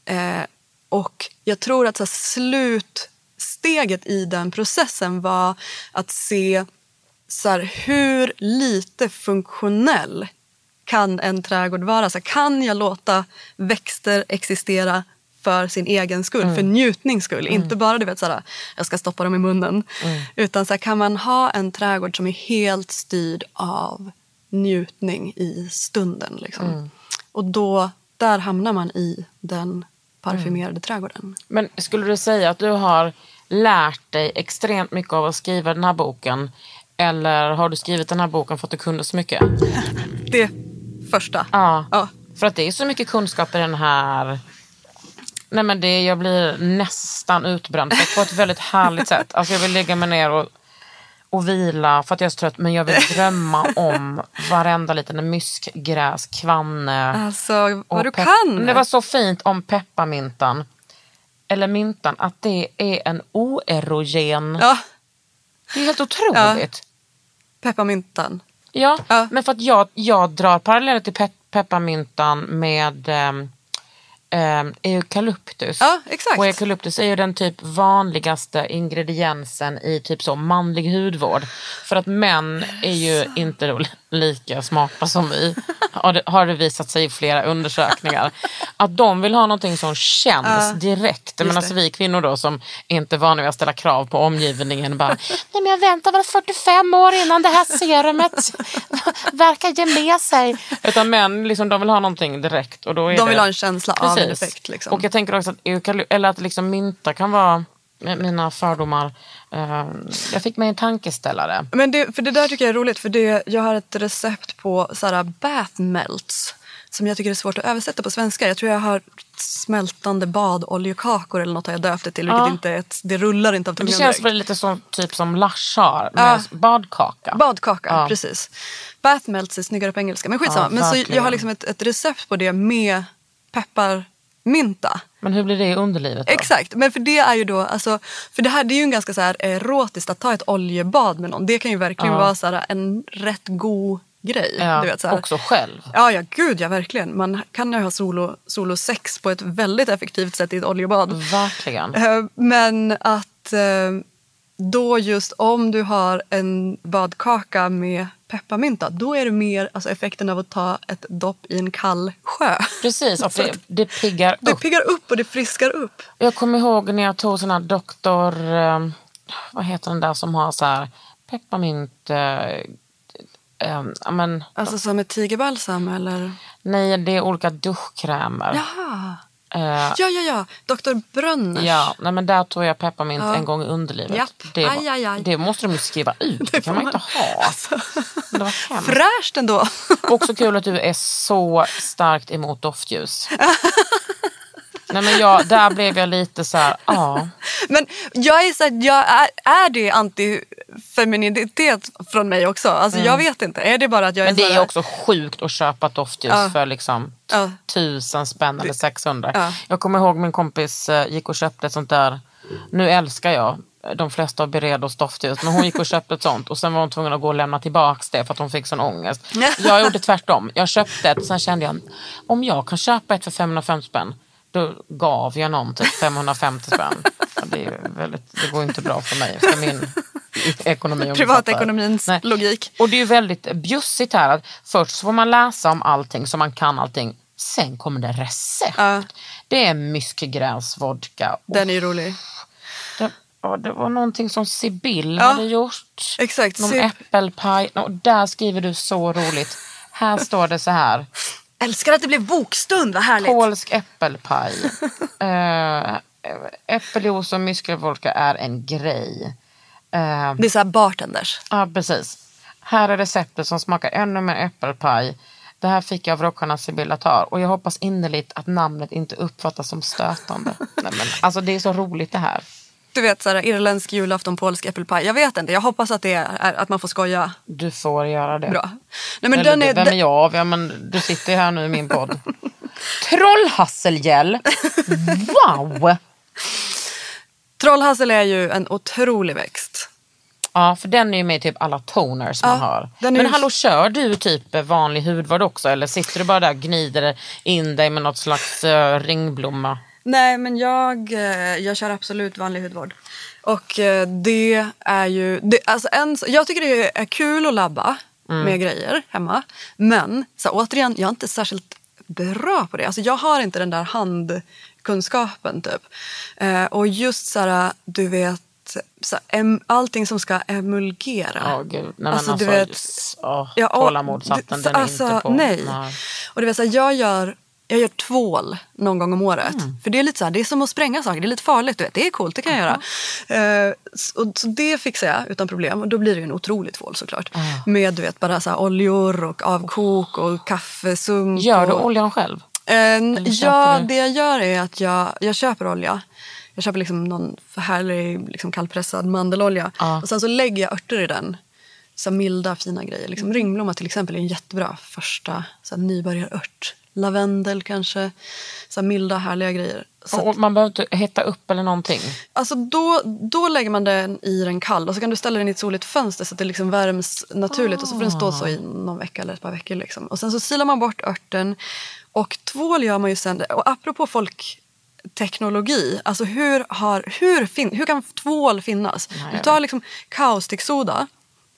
eh, och jag tror att så slutsteget i den processen var att se så här, hur lite funktionell kan en trädgård vara? Så här, kan jag låta växter existera för sin egen skull, för njutnings skull? Inte bara du vet, så här, jag ska stoppa dem i munnen. Utan så kan man ha en trädgård som är helt styrd av njutning i stunden? Liksom. Och då, där hamnar man i den parfymerade trädgården. Men skulle du säga att du har lärt dig extremt mycket av att skriva den här boken? Eller har du skrivit den här boken för att du kunde så mycket? Det första. Ja. Ja. För att det är så mycket kunskap i den här... Nej men det, jag blir nästan utbränd på ett väldigt härligt sätt. Alltså jag vill lägga mig ner och, och vila för att jag är så trött. Men jag vill drömma om varenda liten myskgräs, kvanne. Alltså, vad du kan! Det var så fint om pepparmintan. Eller myntan, att det är en oerogen. Ja, Det är helt otroligt. pepparmyntan. Ja, Ja. men för att jag, jag drar paralleller till pe- pepparmyntan med um, eukalyptus. Ja, exakt. Och eukalyptus är ju den typ vanligaste ingrediensen i typ så manlig hudvård. För att män är ju inte då lika smarta som vi. Har det, har det visat sig i flera undersökningar. Att de vill ha någonting som känns Ja, direkt. Men alltså det. vi kvinnor då som inte är vana vid att ställa krav på omgivningen. Bara, Nej, men jag väntar väl 45 år innan det här serumet verkar ge med sig. Utan män liksom, de vill ha någonting direkt. Och då är De det... vill ha en känsla av en Precis. effekt. Liksom. Och jag tänker också att, eller att liksom mynta kan vara mina fördomar. Eh, jag fick mig en tankeställare. Men det, för det där tycker jag är roligt för det, jag har ett recept på så här, bath melts som jag tycker är svårt att översätta på svenska. Jag tror jag har smältande badoljekakor eller något har jag döpt det till. Vilket Ja. inte ett, det rullar inte av Men det tungan känns väl lite som, typ som Lush har med Ja. badkaka. Badkaka, Ja. precis. Bath melts är snyggare på engelska. Men skitsamma. Ja, men så jag har liksom ett, ett recept på det med pepparmynta. Men hur blir det i underlivet då? Exakt, men för det är ju då, alltså, för det här det är ju en ganska så här erotiskt att ta ett oljebad med någon. Det kan ju verkligen Ja. vara så här en rätt god grej. Ja, du vet, så här. också själv. Ja, ja, gud ja, verkligen. Man kan ju ha solo, solo sex på ett väldigt effektivt sätt i ett oljebad. Verkligen. Eh, Men att eh, då just om du har en badkaka med pepparmynta, då är det mer alltså, effekten av att ta ett dopp i en kall sjö. Precis, och det, det piggar Det upp. piggar upp och det friskar upp. Jag kommer ihåg när jag tog sån här doktor... eh, vad heter den där som har så här pepparmint... eh, eh, ja, men, Alltså som ett tigerbalsam eller? nej, det är olika duschkrämer. Jaha. Eh, Ja, ja, ja. Dr. Brönners. Ja, nej, men där tog jag pepparmint Ja. en gång i underlivet. Japp. Det, var, Aj, aj, aj. det måste de ju skriva ut. Det, kan man inte ha. Men det var hemskt. Fräscht ändå. Också kul att du är så starkt emot doftljus. nej, men jag, där blev jag lite så här, ja. Men jag är så här, jag är, är det antifeminitet från mig också? Alltså jag vet inte. Är det bara att jag Mm. Men är det är också sjukt att köpa doftljus Ja. för liksom Ja. tusen spänn eller 600. Ja. Jag kommer ihåg min kompis eh, gick och köpte ett sånt där, nu älskar jag de flesta av Beredos doftljus, men hon gick och köpte ett sånt och sen var hon tvungen att gå och lämna tillbaks det för att hon fick sån ångest. Jag gjorde tvärtom, jag köpte ett sen kände jag, om jag kan köpa ett för 550 spänn, då gav jag någon typ 550 spänn. Det, är väldigt, det går inte bra för mig, för min ekonomi. Privatekonomins. Nej. logik. Och det är väldigt bjussigt här att först får man läsa om allting så man kan allting. Sen kommer det recept. Ja. Det är myskgräsvodka. Och Den är rolig. det, ja, det var någonting som Sibyl Ja, hade gjort. exakt. Någon Sib- äppelpaj. Och där skriver du så roligt. Här står det så här. Älskar att det blev bokstund, vad härligt. Polsk äppelpaj. uh, äppeljuice och myskgräsvodka är en grej. Eh, Det är så här bartenders. Ja, precis. Här är receptet som smakar ännu mer äppelpaj. Det här fick jag av rockarna Sibylla Tar och jag hoppas innerligt att namnet inte uppfattas som stötande. Nej, men, alltså det är så roligt det här. Du vet så här, irländsk julafton, polsk äppelpaj. Jag vet inte, jag hoppas att det är att man får skoja Du får göra det. bra. Nej, men Eller den är, vem är jag? Ja, men, du sitter ju här nu i min podd. Trollhasselgäll! Wow! Trollhassel är ju en otrolig växt. Ja, för den är ju med i typ alla toners man Ja, har. den är Men ju- hallå, kör du typ vanlig hudvård också? Eller sitter du bara där och gnider in dig med något slags uh, ringblomma? Nej, men jag, eh, jag kör absolut vanlig hudvård. Och eh, det är ju... Det, alltså en, jag tycker det är kul att labba med grejer hemma. Men så, här, återigen, jag är inte särskilt bra på det. Alltså, jag har inte den där handkunskapen typ. Eh, och just så här, du vet, så här, em, allting som ska emulgera. Ja, gud. Nej, Alltså, alltså, du vet- just, åh, Ja, tålamodshatten, det- den är alltså, inte på. Nej. Och det vill säga, jag gör, jag gör tvål någon gång om året. Mm. För det är lite så här, det är som att spränga saker, det är lite farligt. Du vet. Det är coolt, det kan jag göra. Eh, så, och, så det fixar jag utan problem. Och då blir det en otrolig tvål såklart. Med du vet, bara så här, oljor och avkok och kaffesump. Gör du och, oljan själv? Eh, ja, du? det jag gör är att jag, jag köper olja. Jag köper liksom någon härlig liksom kallpressad mandelolja. Ja. Och sen så lägger jag örter i den. Så milda fina grejer. Liksom ringblomma till exempel är en jättebra första så här nybörjarört. Lavendel kanske. Så här milda härliga grejer. Så att, man behöver inte hetta upp eller någonting? alltså då, då lägger man den i den kall och så kan du ställa den i ett soligt fönster så att det liksom värms naturligt. Och så får den stå så i någon vecka eller ett par veckor. Liksom. Och sen så silar man bort örten. Och tvål gör man ju sen. Och apropå folkteknologi. Alltså hur, har, hur, fin, hur kan tvål finnas? Nej, du tar liksom kaustiksoda,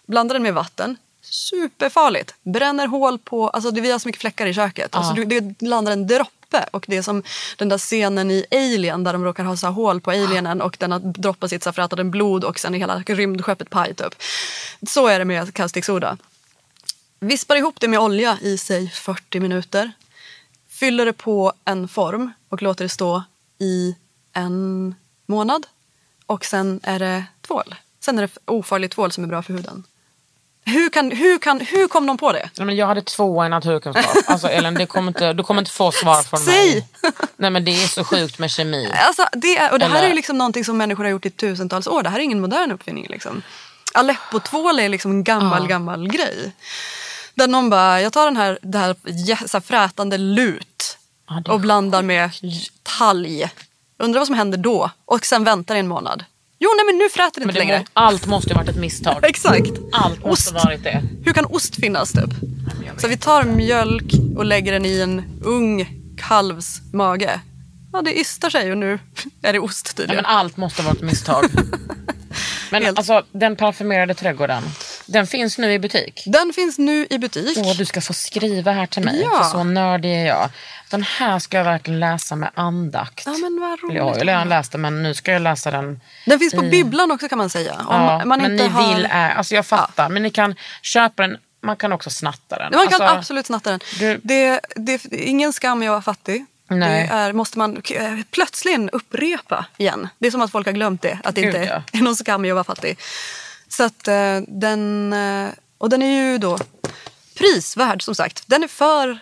blandar den med vatten. Superfarligt. Bränner hål på... Alltså vi har så mycket fläckar i köket. Alltså det landar en droppe. Och det är som den där scenen i Alien där de råkar ha så hål på alienen och den har droppat sitt saffrätade blod och sen är hela rymdskeppet paj typ. Så är det med kaustiksoda. Vispar ihop det med olja i sig 40 minuter. Fyller det på en form och låter det stå i en månad. Och sen är det tvål. Sen är det ofarlig tvål som är bra för huden. Hur, kan, hur, kan, hur kom de på det? Nej, men jag hade två i naturkunskap. Alltså Ellen, det kommer inte, du kommer inte få svar från Säg! mig. Nej men det är så sjukt med kemi. Alltså, det är, och det här Eller- är liksom någonting som människor har gjort i tusentals år. Det här är ingen modern uppfinning. Liksom. Aleppo-tvål är liksom en gammal, Ja. gammal grej. Där någon bara, jag tar den här, det här, så här frätande lut Ja, och blandar med talg. Undrar vad som händer då? Och sen väntar en månad. Jo, nej men nu fräter det Men inte det längre. må, allt måste ju varit ett misstag. Exakt. Allt måste Ost. varit det. Hur kan ost finnas typ? Så vi tar mjölk och lägger den i en ung kalvs mage. Ja, det ystar sig och nu är det ost Nej, tydligen. men allt måste varit ett misstag. Men Helt. alltså den parfymerade trädgården. Den finns nu i butik. Den finns nu i butik. Åh, du ska få skriva här till mig. Ja. För så nördig är jag. Den här ska jag verkligen läsa med andakt. Ja, men vad Eller jag har ju roligt. redan läst den men nu ska jag läsa den. Den finns på i- bibblan också kan man säga. Om Ja, man men inte ni har... vill, ä- alltså jag fattar. Men ni kan köpa den, man kan också snatta den. Man kan alltså, absolut snatta den. du- Det, det, det är ingen skam i att vara fattig. Nej. Det är, måste man eh, plötsligen upprepa igen. Det är som att folk har glömt det. Att det Gud, inte ja. är någon skam i att vara fattig. Så att eh, den... Eh, och den är ju då prisvärd som sagt. Den är för,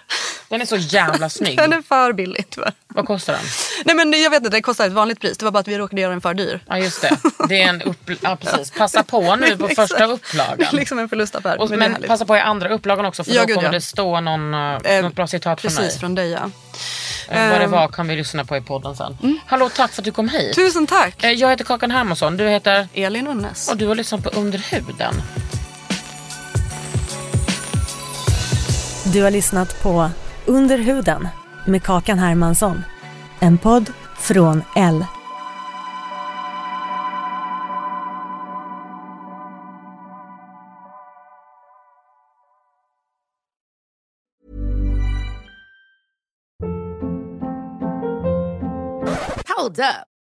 den är så jävla snygg. den är för billig tyvärr. Vad kostar den? Nej men jag vet inte, det kostar ett vanligt pris. Det var bara att vi råkade göra den för dyr. Ja just det. Det är en upp... Ja precis. Passa på nu på första Det upplagan. är liksom en förlustaffär. Och, men det men passa på i andra upplagan också för Ja, då gud, kommer ja. det stå någon, uh, Eh, något bra citat från Precis, mig. från dig ja. Eh, vad det Ehm. var kan vi lyssna på i podden sen. Hallå, tack för att du kom hit. Tusen tack! Eh, Jag heter Kakan Hermansson, du heter... Elin Unnes. Och du har lyssnat på Under huden. Du har lyssnat på under huden med Kakan Hermansson. En podd från L. Hold up.